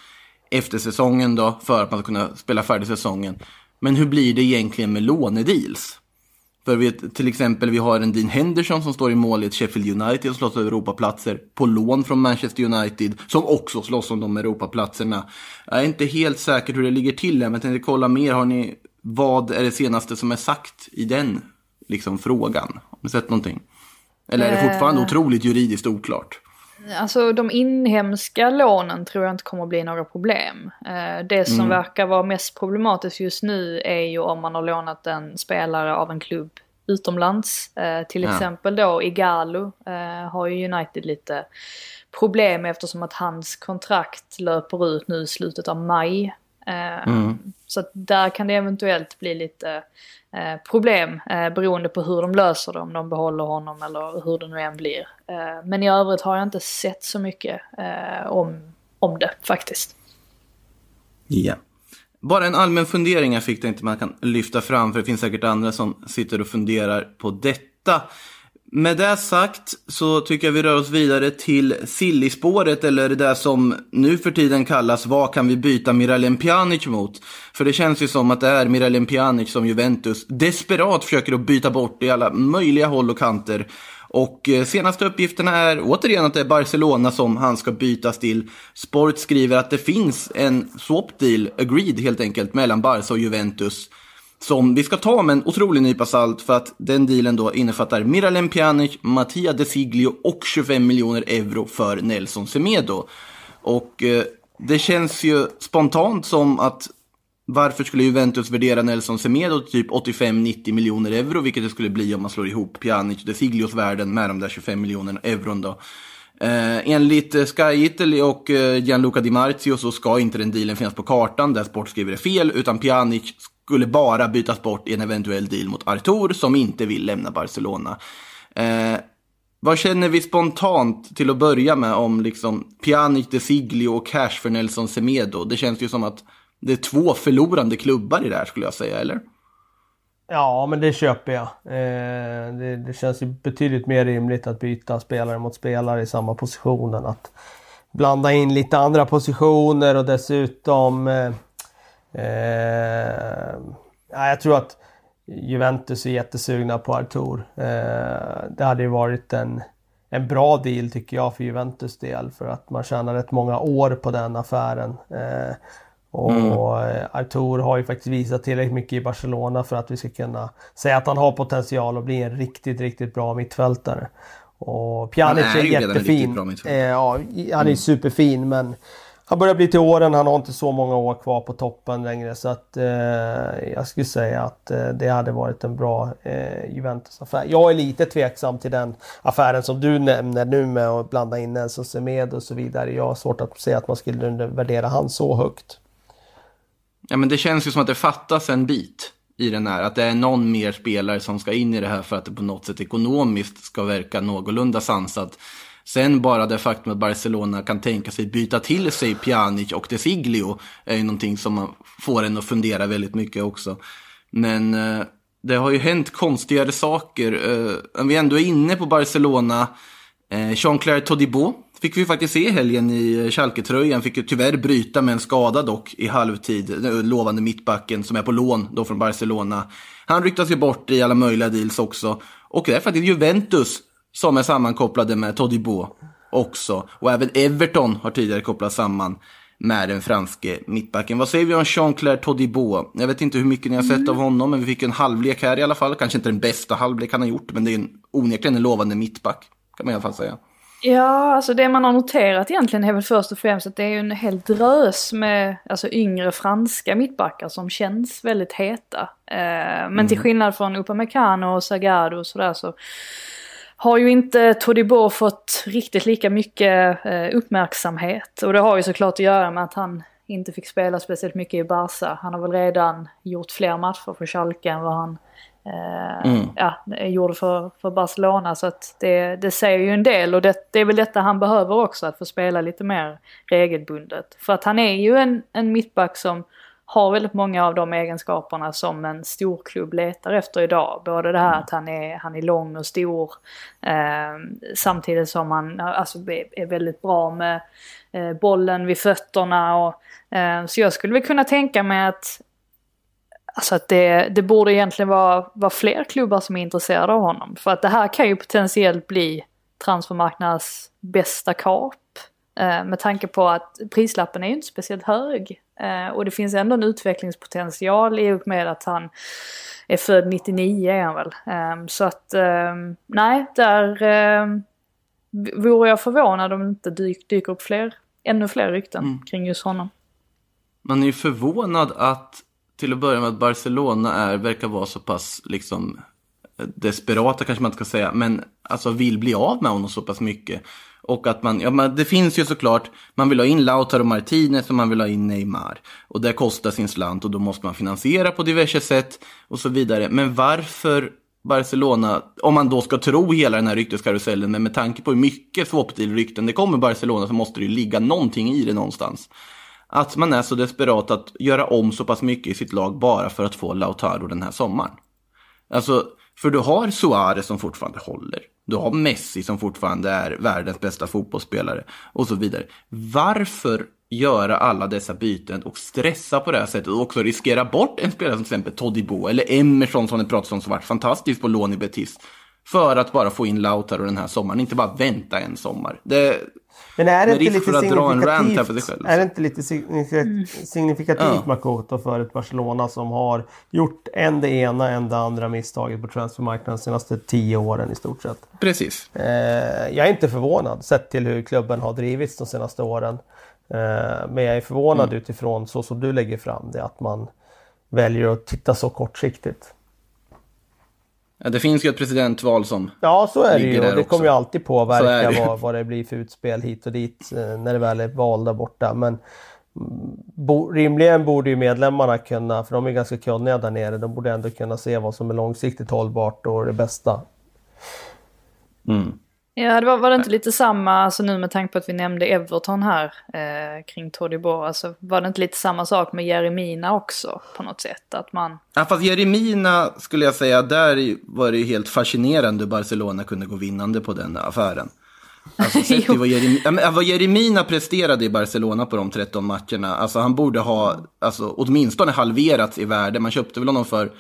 efter säsongen då för att man ska kunna spela färdig säsongen. Men hur blir det egentligen med lånedeals? För vi, till exempel, vi har en Dean Henderson som står i mål i ett Sheffield United och slåss om Europaplatser på lån från Manchester United som också slåss om de Europaplatserna. Jag är inte helt säker hur det ligger till men jag tänkte kolla mer. Har ni, vad är det senaste som är sagt i den liksom, frågan? Har ni sett någonting? Eller är det fortfarande otroligt juridiskt oklart? Alltså de inhemska lånen tror jag inte kommer att bli några problem. Eh, Det som verkar vara mest problematiskt just nu är ju om man har lånat en spelare av en klubb utomlands. Eh, Till Ja. exempel då Igalo eh, har ju United lite problem eftersom att hans kontrakt löper ut nu i slutet av maj. Eh, Så att där kan det eventuellt bli lite eh, problem eh, beroende på hur de löser det, om de behåller honom eller hur det nu än blir. Men i övrigt har jag inte sett så mycket om, om det faktiskt. Ja. Bara en allmän fundering jag fick, tänkte man kan lyfta fram, för det finns säkert andra som sitter och funderar på detta. Med det sagt så tycker jag vi rör oss vidare till sillispåret, eller det som nu för tiden kallas vad kan vi byta Miralem Pjanic mot? För det känns ju som att det är Miralem Pjanic som Juventus desperat försöker att byta bort i alla möjliga håll och kanter. Och eh, senaste uppgifterna är återigen att det är Barcelona som han ska bytas till. Sport skriver att det finns en swap deal agreed helt enkelt mellan Barca och Juventus som vi ska ta med en otrolig nypa salt för att den dealen då innefattar Miralem Pjanic, Mattia De Siglio och 25 miljoner euro för Nelson Semedo. Och eh, det känns ju spontant som att varför skulle Juventus värdera Nelson Semedo till typ 85-90 miljoner euro, vilket det skulle bli om man slår ihop Pjanic och De Siglios värden med de där 25 miljonerna euron då. Eh, enligt eh, Sky Italy och eh, Gianluca Di Marzio så ska inte den dealen finnas på kartan där Sport skriver det fel, utan Pjanic skulle bara bytas bort i en eventuell deal mot Artur som inte vill lämna Barcelona. Eh, vad känner vi spontant till att börja med om liksom Pjanic, De Siglio och cash för Nelson Semedo? Det känns ju som att det är två förlorande klubbar i det här skulle jag säga, eller? Ja, men det köper jag. Eh, det, det, känns ju betydligt mer rimligt att byta spelare mot spelare i samma position än att blanda in lite andra positioner och dessutom... Eh, eh, jag tror att Juventus är jättesugna på Artur. Eh, det hade ju varit en, en bra deal tycker jag för Juventus del för att man tjänar rätt många år på den affären. Eh, och mm. Artur har ju faktiskt visat tillräckligt mycket i Barcelona för att vi ska kunna säga att han har potential att bli en riktigt, riktigt bra mittfältare. Och Pjanic är, är jättefin. Eh, ja, han är mm. superfin men han börjar bli till åren, han har inte så många år kvar på toppen längre så att eh, jag skulle säga att eh, det hade varit en bra eh, Juventus-affär. Jag är lite tveksam till den affären som du nämner nu med att blanda in Nelson Semedo och så vidare. Jag har svårt att se att man skulle värdera han så högt. Ja, men det känns ju som att det fattas en bit i den här. Att det är någon mer spelare som ska in i det här för att det på något sätt ekonomiskt ska verka någorlunda sansat. Sen bara det faktum att Barcelona kan tänka sig byta till sig Pjanic och De Siglio är ju någonting som man får en att fundera väldigt mycket också. Men eh, det har ju hänt konstigare saker. Eh, om vi ändå är inne på Barcelona, eh, Jean-Claire Todibo fick vi faktiskt se helgen i eh, Schalke-tröjan. Fick ju tyvärr bryta med en skada dock i halvtid. Eh, lovande mittbacken som är på lån då från Barcelona. Han ryktas ju bort i alla möjliga deals också. Och det är faktiskt Juventus som är sammankopplade med Todibo också. Och även Everton har tidigare kopplats samman med den franske mittbacken. Vad säger vi om Jean-Claire Todibo? Jag vet inte hur mycket ni har sett av honom, men vi fick en halvlek här i alla fall. Kanske inte den bästa halvlek han har gjort, men det är en, onekligen en lovande mittback. Kan man i alla fall säga. Ja, alltså det man har noterat egentligen är väl först och främst att det är en hel drös med alltså, yngre franska mittbackar som känns väldigt heta. Eh, men mm. till skillnad från Upamecano och Sagado och sådär så har ju inte Todibo fått riktigt lika mycket eh, uppmärksamhet. Och det har ju såklart att göra med att han inte fick spela speciellt mycket i Barca. Han har väl redan gjort fler matcher för Schalke än vad han eh, mm. ja, gjorde för, för Barcelona. Så att det, det säger ju en del och det, det, är väl detta han behöver också, att få spela lite mer regelbundet. För att han är ju en, en mittback som har väldigt många av de egenskaperna som en storklubb letar efter idag. Både det här att han är, han är lång och stor eh, samtidigt som han alltså, är väldigt bra med eh, bollen vid fötterna. Och, eh, så jag skulle väl kunna tänka mig att Alltså att det, det borde egentligen vara, vara fler klubbar som är intresserade av honom. För att det här kan ju potentiellt bli transfermarknadens bästa kap. Eh, med tanke på att prislappen är ju inte speciellt hög. Eh, och det finns ändå en utvecklingspotential i och med att han är född 99 är han väl. Eh, så att nej, där vore jag förvånad om det inte dyk, dyker upp fler, ännu fler rykten mm. kring just honom. Man är ju förvånad att till att börja med att Barcelona är, verkar vara så pass liksom desperata kanske man inte ska säga, men alltså vill bli av med honom så pass mycket. Och att man, ja men det finns ju såklart, man vill ha in Lautaro Martinez och man vill ha in Neymar. Och det kostar sin slant och då måste man finansiera på diverse sätt och så vidare. Men varför Barcelona, om man då ska tro hela den här rykteskarusellen, men med tanke på hur mycket swapdeal-rykten det kommer Barcelona så måste det ju ligga någonting i det någonstans. Att man är så desperat att göra om så pass mycket i sitt lag bara för att få Lautaro den här sommaren. Alltså, för du har Suarez som fortfarande håller. Du har Messi som fortfarande är världens bästa fotbollsspelare och så vidare. Varför göra alla dessa byten och stressa på det här sättet och också riskera bort en spelare som till exempel Todibo eller Emerson som det pratas om som varit fantastiskt på lån i Betis. För att bara få in Lautaro den här sommaren, inte bara vänta en sommar. Det, men är det inte lite för att dra en rant här för dig signifikativt? själv. Är det inte lite signifika- signifikativt Ja. Makoto för ett Barcelona som har gjort en det ena, en det andra misstaget på transfermarknaden de senaste tio åren i stort sett? Precis. Eh, jag är inte förvånad sett till hur klubben har drivits de senaste åren. Eh, men jag är förvånad Mm. utifrån så som du lägger fram det, att man väljer att titta så kortsiktigt. Ja, det finns ju ett presidentval som Ja, så är det ju. Och det kommer ju alltid påverka det vad, vad det blir för utspel hit och dit eh, när det väl är val där borta. Men mm, bo, rimligen borde ju medlemmarna kunna, för de är ganska kunniga där nere, de borde ändå kunna se vad som är långsiktigt hållbart och det bästa. Mm. Ja, det var, var det inte lite samma, alltså nu med tanke på att vi nämnde Everton här eh, kring Todibo, alltså var det inte lite samma sak med Jeremina också på något sätt? Att man, Ja, fast Jeremina skulle jag säga, där var det ju helt fascinerande hur Barcelona kunde gå vinnande på den affären. Alltså, sett vad, Jerem, ja, men, vad Jeremina presterade i Barcelona på de 13 matcherna, alltså han borde ha alltså, åtminstone halverats i värde. Man köpte väl honom för,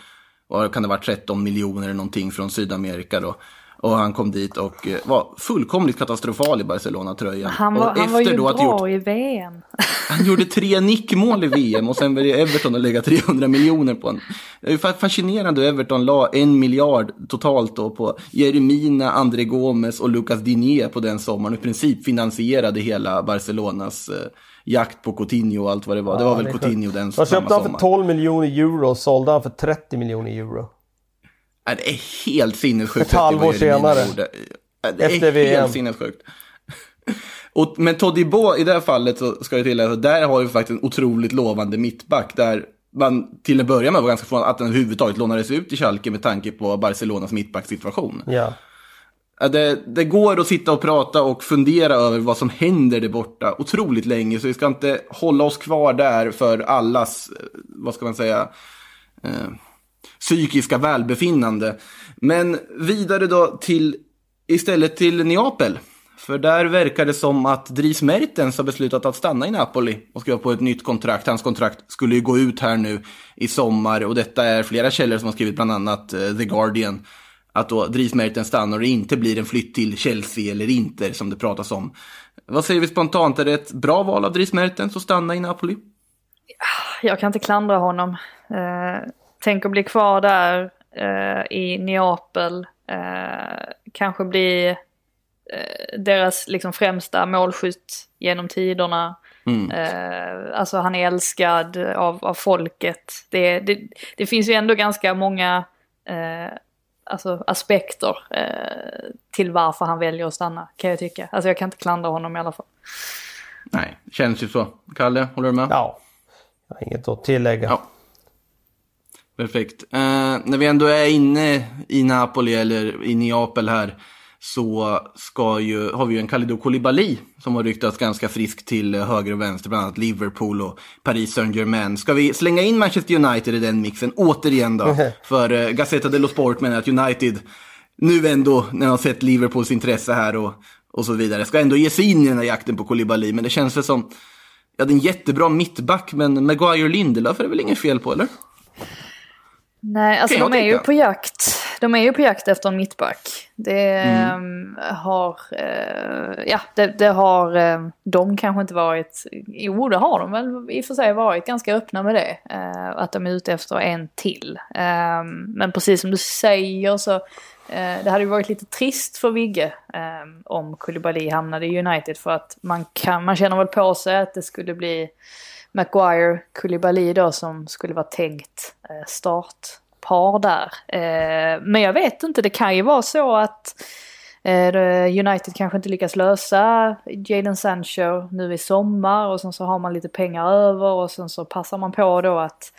vad kan det vara, 13 miljoner eller någonting från Sydamerika då. Och han kom dit och eh, var fullkomligt katastrofal i Barcelona-tröjan. han och var, han var ju då att bra gjort i VM. han gjorde tre nickmål i VM och sen väljer Everton att lägga 300 miljoner på honom. Det är fascinerande hur Everton la en miljard totalt då på Jeremina, André Gomes och Lucas Digne på den sommaren. I princip finansierade hela Barcelonas eh, jakt på Coutinho och allt vad det var. det var Ja, väl sjukt. Coutinho den De samma köpte han för sommar. 12 miljoner euro och sålde han för 30 miljoner euro. Ja, det är helt sinnessjukt. Ett halvår senare. Ja, Det är Efter VM. helt sinnessjukt. Och, men Todibo i det här fallet så ska jag tillägga att där har vi faktiskt en otroligt lovande mittback där man till en början var ganska förvånad att den överhuvudtaget lånades ut i Schalke med tanke på Barcelonas mittbacksituation. Ja. Ja, Det, det går att sitta och prata och fundera över vad som händer där borta otroligt länge, så vi ska inte hålla oss kvar där för allas, vad ska man säga, eh, psykiska välbefinnande. Men vidare då till, istället till Neapel. För där verkar det som att Dries Mertens har beslutat att stanna i Napoli och skriva på ett nytt kontrakt. Hans kontrakt skulle ju gå ut här nu i sommar och detta är flera källor som har skrivit, bland annat eh, The Guardian. Att då Dries Mertens stannar och det inte blir en flytt till Chelsea eller Inter som det pratas om. Vad säger vi spontant, är det ett bra val av Dries Mertens att stanna i Napoli? Jag kan inte klandra honom. Eh, Tänk att bli kvar där eh, i Neapel. Eh, kanske bli eh, deras liksom främsta målskytt genom tiderna. Mm. Eh, alltså han är älskad av, av folket. Det, det, det finns ju ändå ganska många eh, alltså aspekter eh, till varför han väljer att stanna kan jag tycka. Alltså jag kan inte klandra honom i alla fall. Nej, känns ju så. Kalle, håller du med? Ja. Jag har inget att tillägga. Ja. Perfekt. Eh, när vi ändå är inne i Napoli eller i Neapel här så ska ju, har vi ju en Kalidou Koulibaly som har ryktats ganska frisk till höger och vänster, bland annat Liverpool och Paris Saint-Germain. Ska vi slänga in Manchester United i den mixen återigen då? För eh, Gazzetta dello Sport menar att United nu ändå, när de har sett Liverpools intresse här och, och så vidare, ska ändå ge sig in i den här jakten på Koulibaly. Men det känns väl som, ja det är en jättebra mittback, men Maguire Lindelöf är det väl inget fel på, eller? Nej, alltså de är ju på jakt. De är ju på jakt efter en mittback. Det Mm. eh, har, eh, ja, det, det har eh, de kanske inte varit, jo det har de väl i och för sig varit ganska öppna med det. Eh, att de är ute efter en till. Eh, men precis som du säger så, eh, det hade ju varit lite trist för Vigge om Koulibaly hamnade i United för att man, kan, man känner väl på sig att det skulle bli Maguire, Koulibaly då som skulle vara tänkt eh, startpar där. Eh, men jag vet inte, det kan ju vara så att eh, United kanske inte lyckas lösa Jadon Sancho nu i sommar och sen så har man lite pengar över och sen så passar man på då att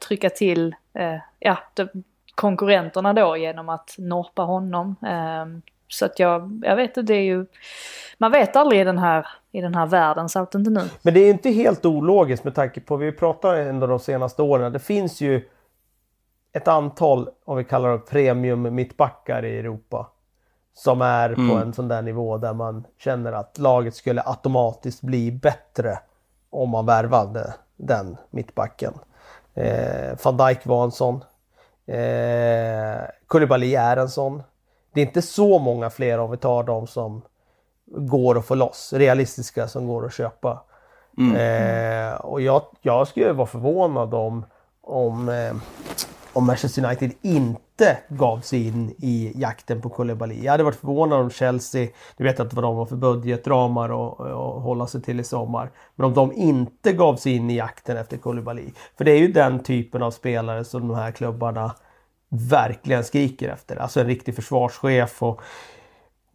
trycka till ja, konkurrenterna då genom att norpa honom. Ehm, så att jag, jag vet att det är ju, man vet aldrig i den här, i den här världen, så att inte nu. Men det är inte helt ologiskt med tanke på, vi pratar ändå de senaste åren, det finns ju ett antal, om vi kallar det premium mittbackar i Europa. Som är på en sån där nivå där man känner att laget skulle automatiskt bli bättre om man värvade den mittbacken. Eh, Van Dijk var en sån. Eh, Koulibaly är en sån. Det är inte så många fler om vi tar de som går att få loss. Realistiska som går att köpa. Eh, och jag, jag skulle vara förvånad om, om, eh, om Manchester United inte gav sig in i jakten på Koulibaly. Jag hade varit förvånad om Chelsea, du vet inte vad de har för budgetramar och, och hålla sig till i sommar. Men om de inte gav sig in i jakten efter Koulibaly. För det är ju den typen av spelare som de här klubbarna verkligen skriker efter. Alltså en riktig försvarschef och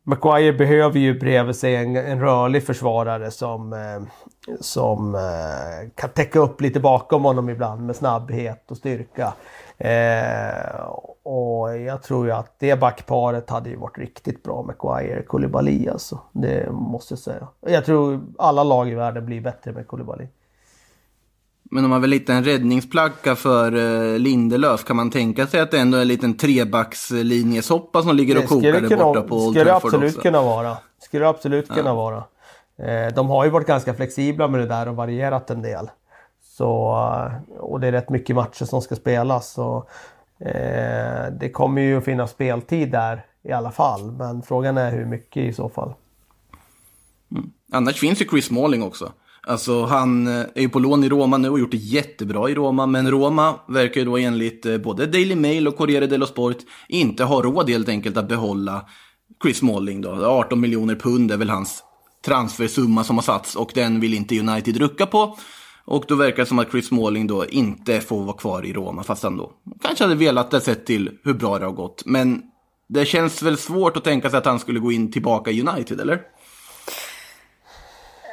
Maguire behöver ju bredvid sig en, en rörlig försvarare som, eh, som eh, kan täcka upp lite bakom honom ibland med snabbhet och styrka. Eh, och jag tror ju att det backparet hade ju varit riktigt bra Maguire och Koulibaly alltså. Det måste jag säga. Jag tror alla lag i världen blir bättre med Koulibaly. Men om man vill hitta en räddningsplacka för uh, Lindelöf, kan man tänka sig att det ändå är en liten trebackslinjesoppa som ligger och kokar där borta på Old Skulle det Trafford absolut också? kunna vara. Skulle absolut Ja. kunna vara. Eh, de har ju varit ganska flexibla med det där och varierat en del. Så, eh, och det är rätt mycket matcher som ska spelas. Så, eh, det kommer ju att finnas speltid där i alla fall. Men frågan är hur mycket i så fall. Annars finns ju Chris Smalling också. Alltså han eh, är ju på lån i Roma nu och gjort det jättebra i Roma. Men Roma verkar ju då enligt eh, både Daily Mail och Corriere dello Sport inte ha råd helt enkelt att behålla Chris Smalling då. 18 miljoner pund är väl hans transfersumma som har satts och den vill inte United rucka på. Och då verkar det som att Chris Smalling då inte får vara kvar i Roma fast han då kanske hade velat det sett till hur bra det har gått. Men det känns väl svårt att tänka sig att han skulle gå in tillbaka i United, eller?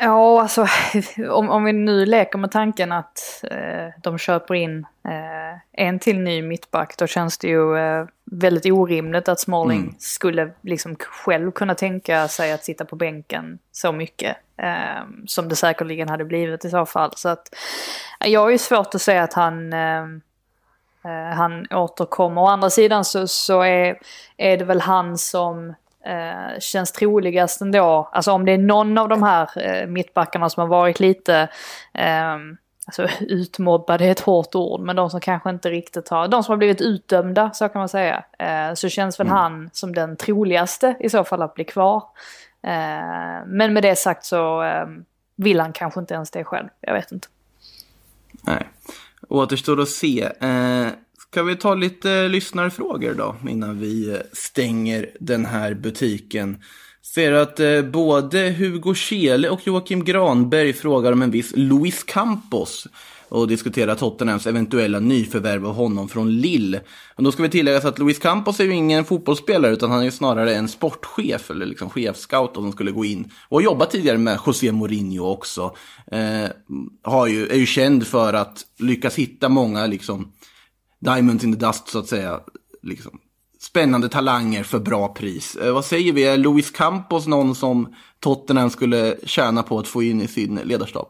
Ja, alltså om, om vi nu leker med tanken att eh, de köper in eh, en till ny mittback, då känns det ju eh, väldigt orimligt att Smalling Mm. skulle liksom själv kunna tänka sig att sitta på bänken så mycket. Eh, som det säkerligen hade blivit i så fall. Så att eh, jag har ju svårt att säga att han eh, eh, han återkommer. Å andra sidan så, så är, är det väl han som eh, känns troligast ändå. Alltså om det är någon av de här eh, mittbackarna som har varit lite eh, Alltså utmobbade är ett hårt ord, men de som kanske inte riktigt har, de som har blivit utdömda, så kan man säga. Eh, så känns väl han som den troligaste i så fall att bli kvar. Eh, men med det sagt så eh, vill han kanske inte ens det själv, jag vet inte. Nej. Återstår att se. Kan ska vi ta lite lyssnarfrågor då innan vi eh, stänger den här butiken? Ser att eh, både Hugo Kjele och Joakim Granberg frågar om en viss Luis Campos och diskuterar Tottenhams eventuella nyförvärv av honom från Lille. Men då ska vi tillägga så att Luis Campos är ju ingen fotbollsspelare utan han är ju snarare en sportchef eller liksom chefscout som skulle gå in och jobba tidigare med José Mourinho också. Eh, har ju, är ju känd för att lyckas hitta många liksom diamonds in the dust så att säga. Liksom, spännande talanger för bra pris. Eh, vad säger vi, är Luis Campos någon som Tottenham skulle tjäna på att få in i sin ledarstab?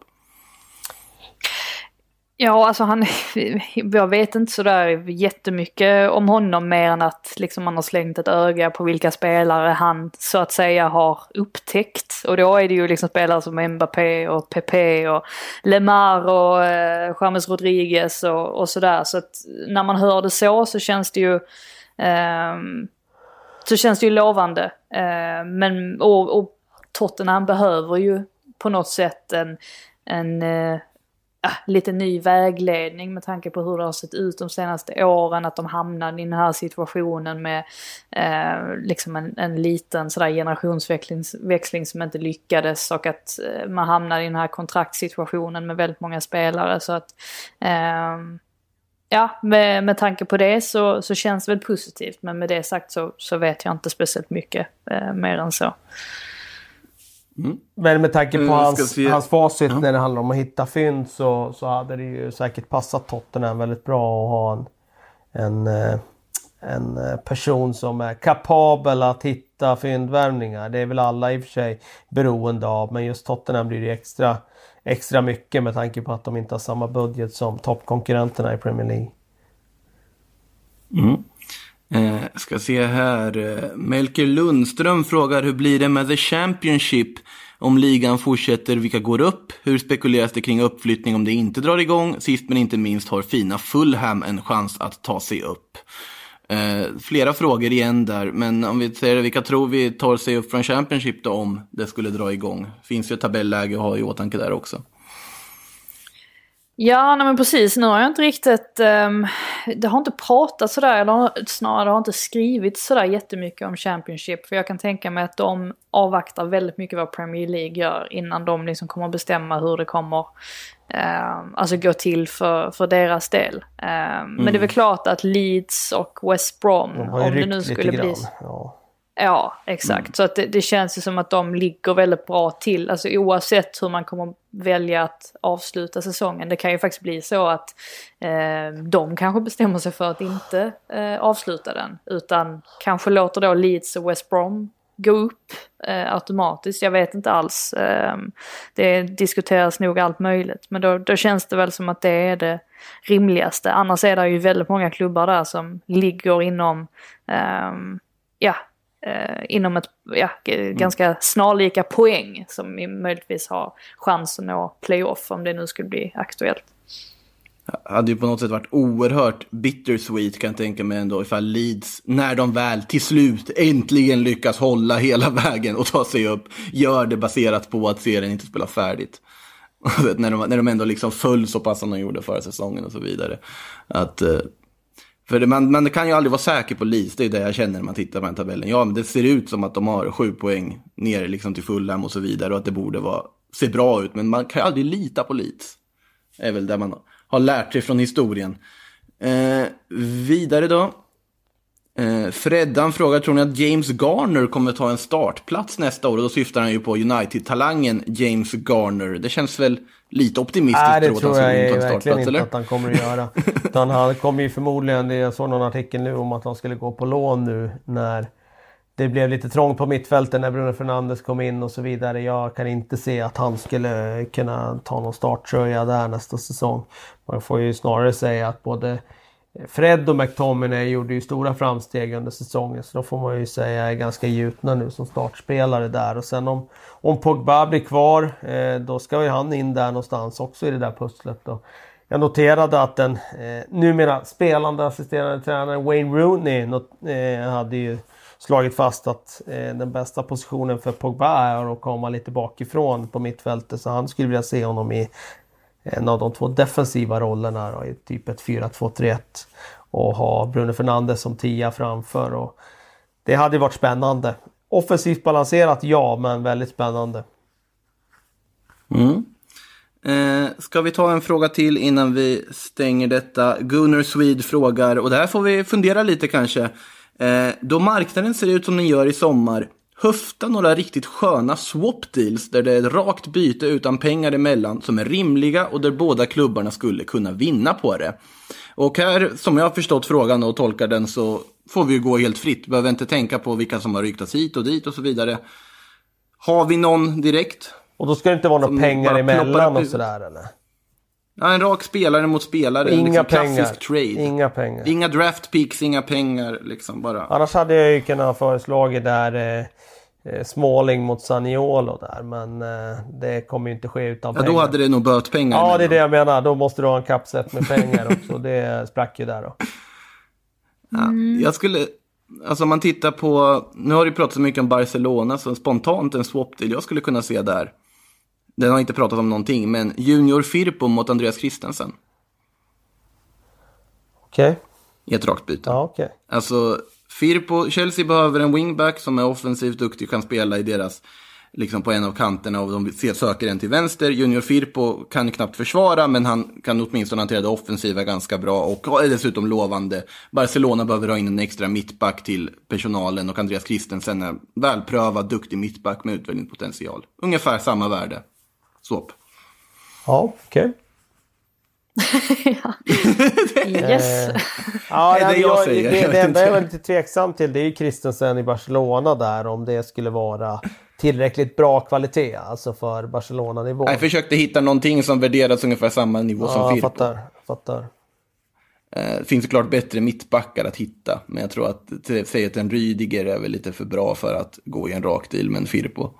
Ja, alltså han, jag vet inte sådär jättemycket om honom mer än att liksom man har slängt ett öga på vilka spelare han så att säga har upptäckt. Och då är det ju liksom spelare som Mbappé och Pepe och Lemar och eh, James Rodriguez och, och sådär. Så att när man hör det så så känns det ju eh, så känns det ju lovande. Eh, men, och, och Tottenham behöver ju på något sätt en, en eh, äh, lite ny vägledning med tanke på hur det har sett ut de senaste åren. Att de hamnade i den här situationen med eh, liksom en, en liten sådär generationsväxling som inte lyckades och att eh, man hamnade i den här kontraktssituationen med väldigt många spelare. Så att ehm, Ja, med, med tanke på det så, så känns det väl positivt. Men med det sagt så, så vet jag inte speciellt mycket eh, mer än så. Men med tanke på Mm, hans, hans facit när det handlar om att hitta fynd så, så hade det ju säkert passat Tottenham väldigt bra att ha en, en, eh, en eh, person som är kapabel att hitta fyndvärvningar. Det är väl alla i och för sig beroende av men just Tottenham blir det extra, extra mycket med tanke på att de inte har samma budget som toppkonkurrenterna i Premier League. Mm. Eh, ska se här. Eh, Melker Lundström frågar hur blir det med The Championship om ligan fortsätter, vilka går upp? Hur spekuleras det kring uppflyttning om det inte drar igång? Sist men inte minst har fina Fulham en chans att ta sig upp. Eh, flera frågor igen där, men om vi säger det, vilka tror vi tar sig upp från Championship då om det skulle dra igång? Finns ju ett tabelläge att ha i åtanke där också. Ja, nej men precis. Nu har jag inte riktigt... Um, det har inte pratat sådär, eller snarare det har inte skrivit sådär jättemycket om Championship. För jag kan tänka mig att de avvaktar väldigt mycket vad Premier League gör innan de liksom kommer att bestämma hur det kommer um, alltså gå till för, för deras del. Um, mm. Men det är väl klart att Leeds och West Brom, De om det nu skulle bli... Ja. Ja, exakt. Mm. Så att det, det, känns ju som att de ligger väldigt bra till. Alltså oavsett hur man kommer välja att avsluta säsongen. Det kan ju faktiskt bli så att eh, de kanske bestämmer sig för att inte eh, avsluta den. Utan kanske låter då Leeds och West Brom gå upp eh, automatiskt. Jag vet inte alls. Eh, det diskuteras nog allt möjligt. Men då, då känns det väl som att det är det rimligaste. Annars är det ju väldigt många klubbar där som ligger inom eh, ja, eh, inom ett ja, mm. ganska snarlika poäng som vi möjligtvis har chans att nå playoff om det nu skulle bli aktuellt. Det hade ju på något sätt varit oerhört bittersweet kan jag tänka mig ändå ifall Leeds, när de väl till slut äntligen lyckas hålla hela vägen och ta sig upp, gör det baserat på att serien inte spelar färdigt. när, de, när de ändå liksom föll så pass som de gjorde förra säsongen och så vidare. Att eh, för det, man, man kan ju aldrig vara säker på Leeds, det är det jag känner när man tittar på den tabellen. Ja, men det ser ut som att de har sju poäng ner liksom till Fulham och så vidare och att det borde vara, se bra ut. Men man kan ju aldrig lita på Leeds. Det är väl det man har lärt sig från historien. Eh, vidare då. Eh, Freddan frågar, tror ni att James Garner kommer ta en startplats nästa år? Och då syftar han ju på United-talangen James Garner. Det känns väl lite optimistiskt Nej, det tror jag är verkligen inte eller? att han kommer att göra. Utan han kommer ju förmodligen, jag såg någon artikel nu om att han skulle gå på lån nu när det blev lite trångt på mittfältet när Bruno Fernandes kom in och så vidare. Jag kan inte se att han skulle kunna ta någon starttröja där nästa säsong. Man får ju snarare säga att både Fred och McTominay gjorde ju stora framsteg under säsongen så då får man ju säga är ganska gjutna nu som startspelare där. Och sen om, om Pogba blir kvar eh, då ska ju han in där någonstans också i det där pusslet. Då. Jag noterade att den eh, numera spelande assisterande tränaren Wayne Rooney not, eh, hade ju slagit fast att eh, den bästa positionen för Pogba är att komma lite bakifrån på mittfältet. Så han skulle vilja se honom i Eh, en av de två defensiva rollerna då, i typ ett 4-2-3-1 och ha Bruno Fernandes som tia framför. Och det hade varit spännande. Offensivt balanserat, ja, men väldigt spännande. Mm. Eh, ska vi ta en fråga till innan vi stänger detta? Gunnar Swede frågar, och det här får vi fundera lite kanske. Eh, då marknaden ser ut som den gör i sommar, höfta några riktigt sköna swap deals där det är ett rakt byte utan pengar emellan som är rimliga och där båda klubbarna skulle kunna vinna på det. Och här, som jag har förstått frågan och tolkar den så får vi ju gå helt fritt. Behöver inte tänka på vilka som har ryktats hit och dit och så vidare. Har vi någon direkt? Och då ska det inte vara några pengar emellan och sådär eller? Ja, en rak spelare mot spelare. Inga liksom pengar. Klassisk trade. Inga pengar. Inga draft picks, inga pengar. Liksom bara. Annars hade jag ju kunnat föreslagit där eh, eh, Småling mot Saniolo där. Men eh, det kommer ju inte ske utan ja, pengar. då hade det nog böt pengar. Ja, det är det jag menar. Då måste du ha en kappsätt med pengar också. det sprack ju där då. Ja, jag skulle... Alltså om man tittar på... Nu har du pratat så mycket om Barcelona, så spontant en swap deal jag skulle kunna se där. Den har inte pratat om någonting, men Junior Firpo mot Andreas Christensen. Okej. Okay. I ett rakt byte. Ja. Okay. Alltså, Firpo, Chelsea behöver en wingback som är offensivt duktig och kan spela i deras, liksom på en av kanterna och de söker en till vänster. Junior Firpo kan knappt försvara, men han kan åtminstone hantera det offensiva ganska bra och är dessutom lovande. Barcelona behöver ha in en extra mittback till personalen och Andreas Christensen är välprövad, duktig mittback med utvecklingspotential. Ungefär samma värde. Swap. Ja, okej. Okay. ja. yes. Eh, ja, det, är det jag, jag säger. Det, det enda jag är lite tveksam till det är ju Christensen i Barcelona där om det skulle vara tillräckligt bra kvalitet alltså för Barcelona-nivå. Jag försökte hitta någonting som värderats ungefär samma nivå ja, som Firpo. fattar, fattar. Det eh, finns såklart bättre mittbackar att hitta, men jag tror att säga att en Rydiger är väl lite för bra för att gå i en rak deal med en Firpo.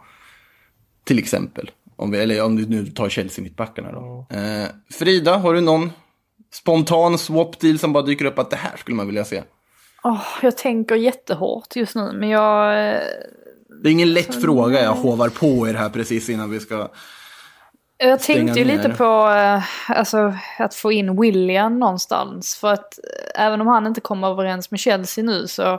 Till exempel. Om vi, eller om du nu tar Chelsea-mittbackarna då. Mm. Eh, Frida, har du någon spontan swap deal som bara dyker upp att det här skulle man vilja se? Åh, jag tänker jättehårt just nu, men jag... eh, Det är ingen lätt fråga jag hovar på er här precis innan vi ska... Jag tänkte ju lite på eh, alltså, att få in William någonstans. För att eh, även om han inte kommer överens med Chelsea nu så eh,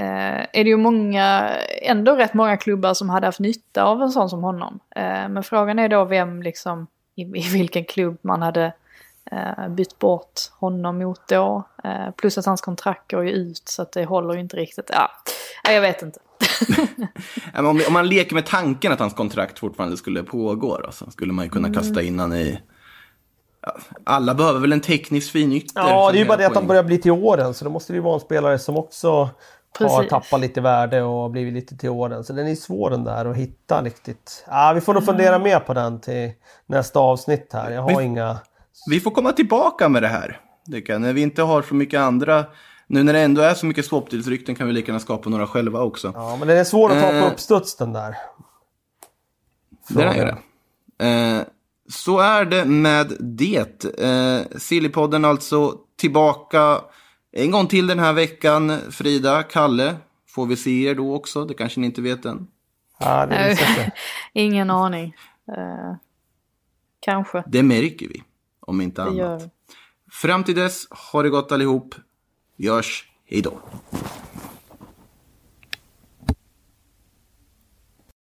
är det ju många, ändå rätt många klubbar som hade haft nytta av en sån som honom. Eh, men frågan är då vem liksom, i, i vilken klubb man hade eh, bytt bort honom mot då. Eh, plus att hans kontrakt går ju ut så att det håller ju inte riktigt. Ja, ja, jag vet inte. Om, man leker med tanken att hans kontrakt fortfarande skulle pågå då, så skulle man ju kunna kasta in han i... Alla behöver väl en tekniskt fin ytter? Ja, det är ju bara det att de börjar bli till åren så då måste det ju vara en spelare som också har tappat lite värde och blivit lite till åren. Så den är svår den där att hitta riktigt. Ja, vi får nog fundera mer på den till nästa avsnitt här. Jag har Vi- inga... Vi får komma tillbaka med det här. Det kan, när vi inte har så mycket andra... Nu när det ändå är så mycket swapdeals-rykten kan vi lika gärna skapa några själva också. Ja, men den är svår att ta på Eh. uppstuds den där. Det är det. Eh, så är det med det. Eh, Sillypodden alltså tillbaka en gång till den här veckan. Frida, Kalle, får vi se er då också? Det kanske ni inte vet än. Ja, det. Ingen aning. Eh, kanske. Det märker vi, om inte Det annat. Fram till dess, ha det gott allihop. Vi hörs, hej då.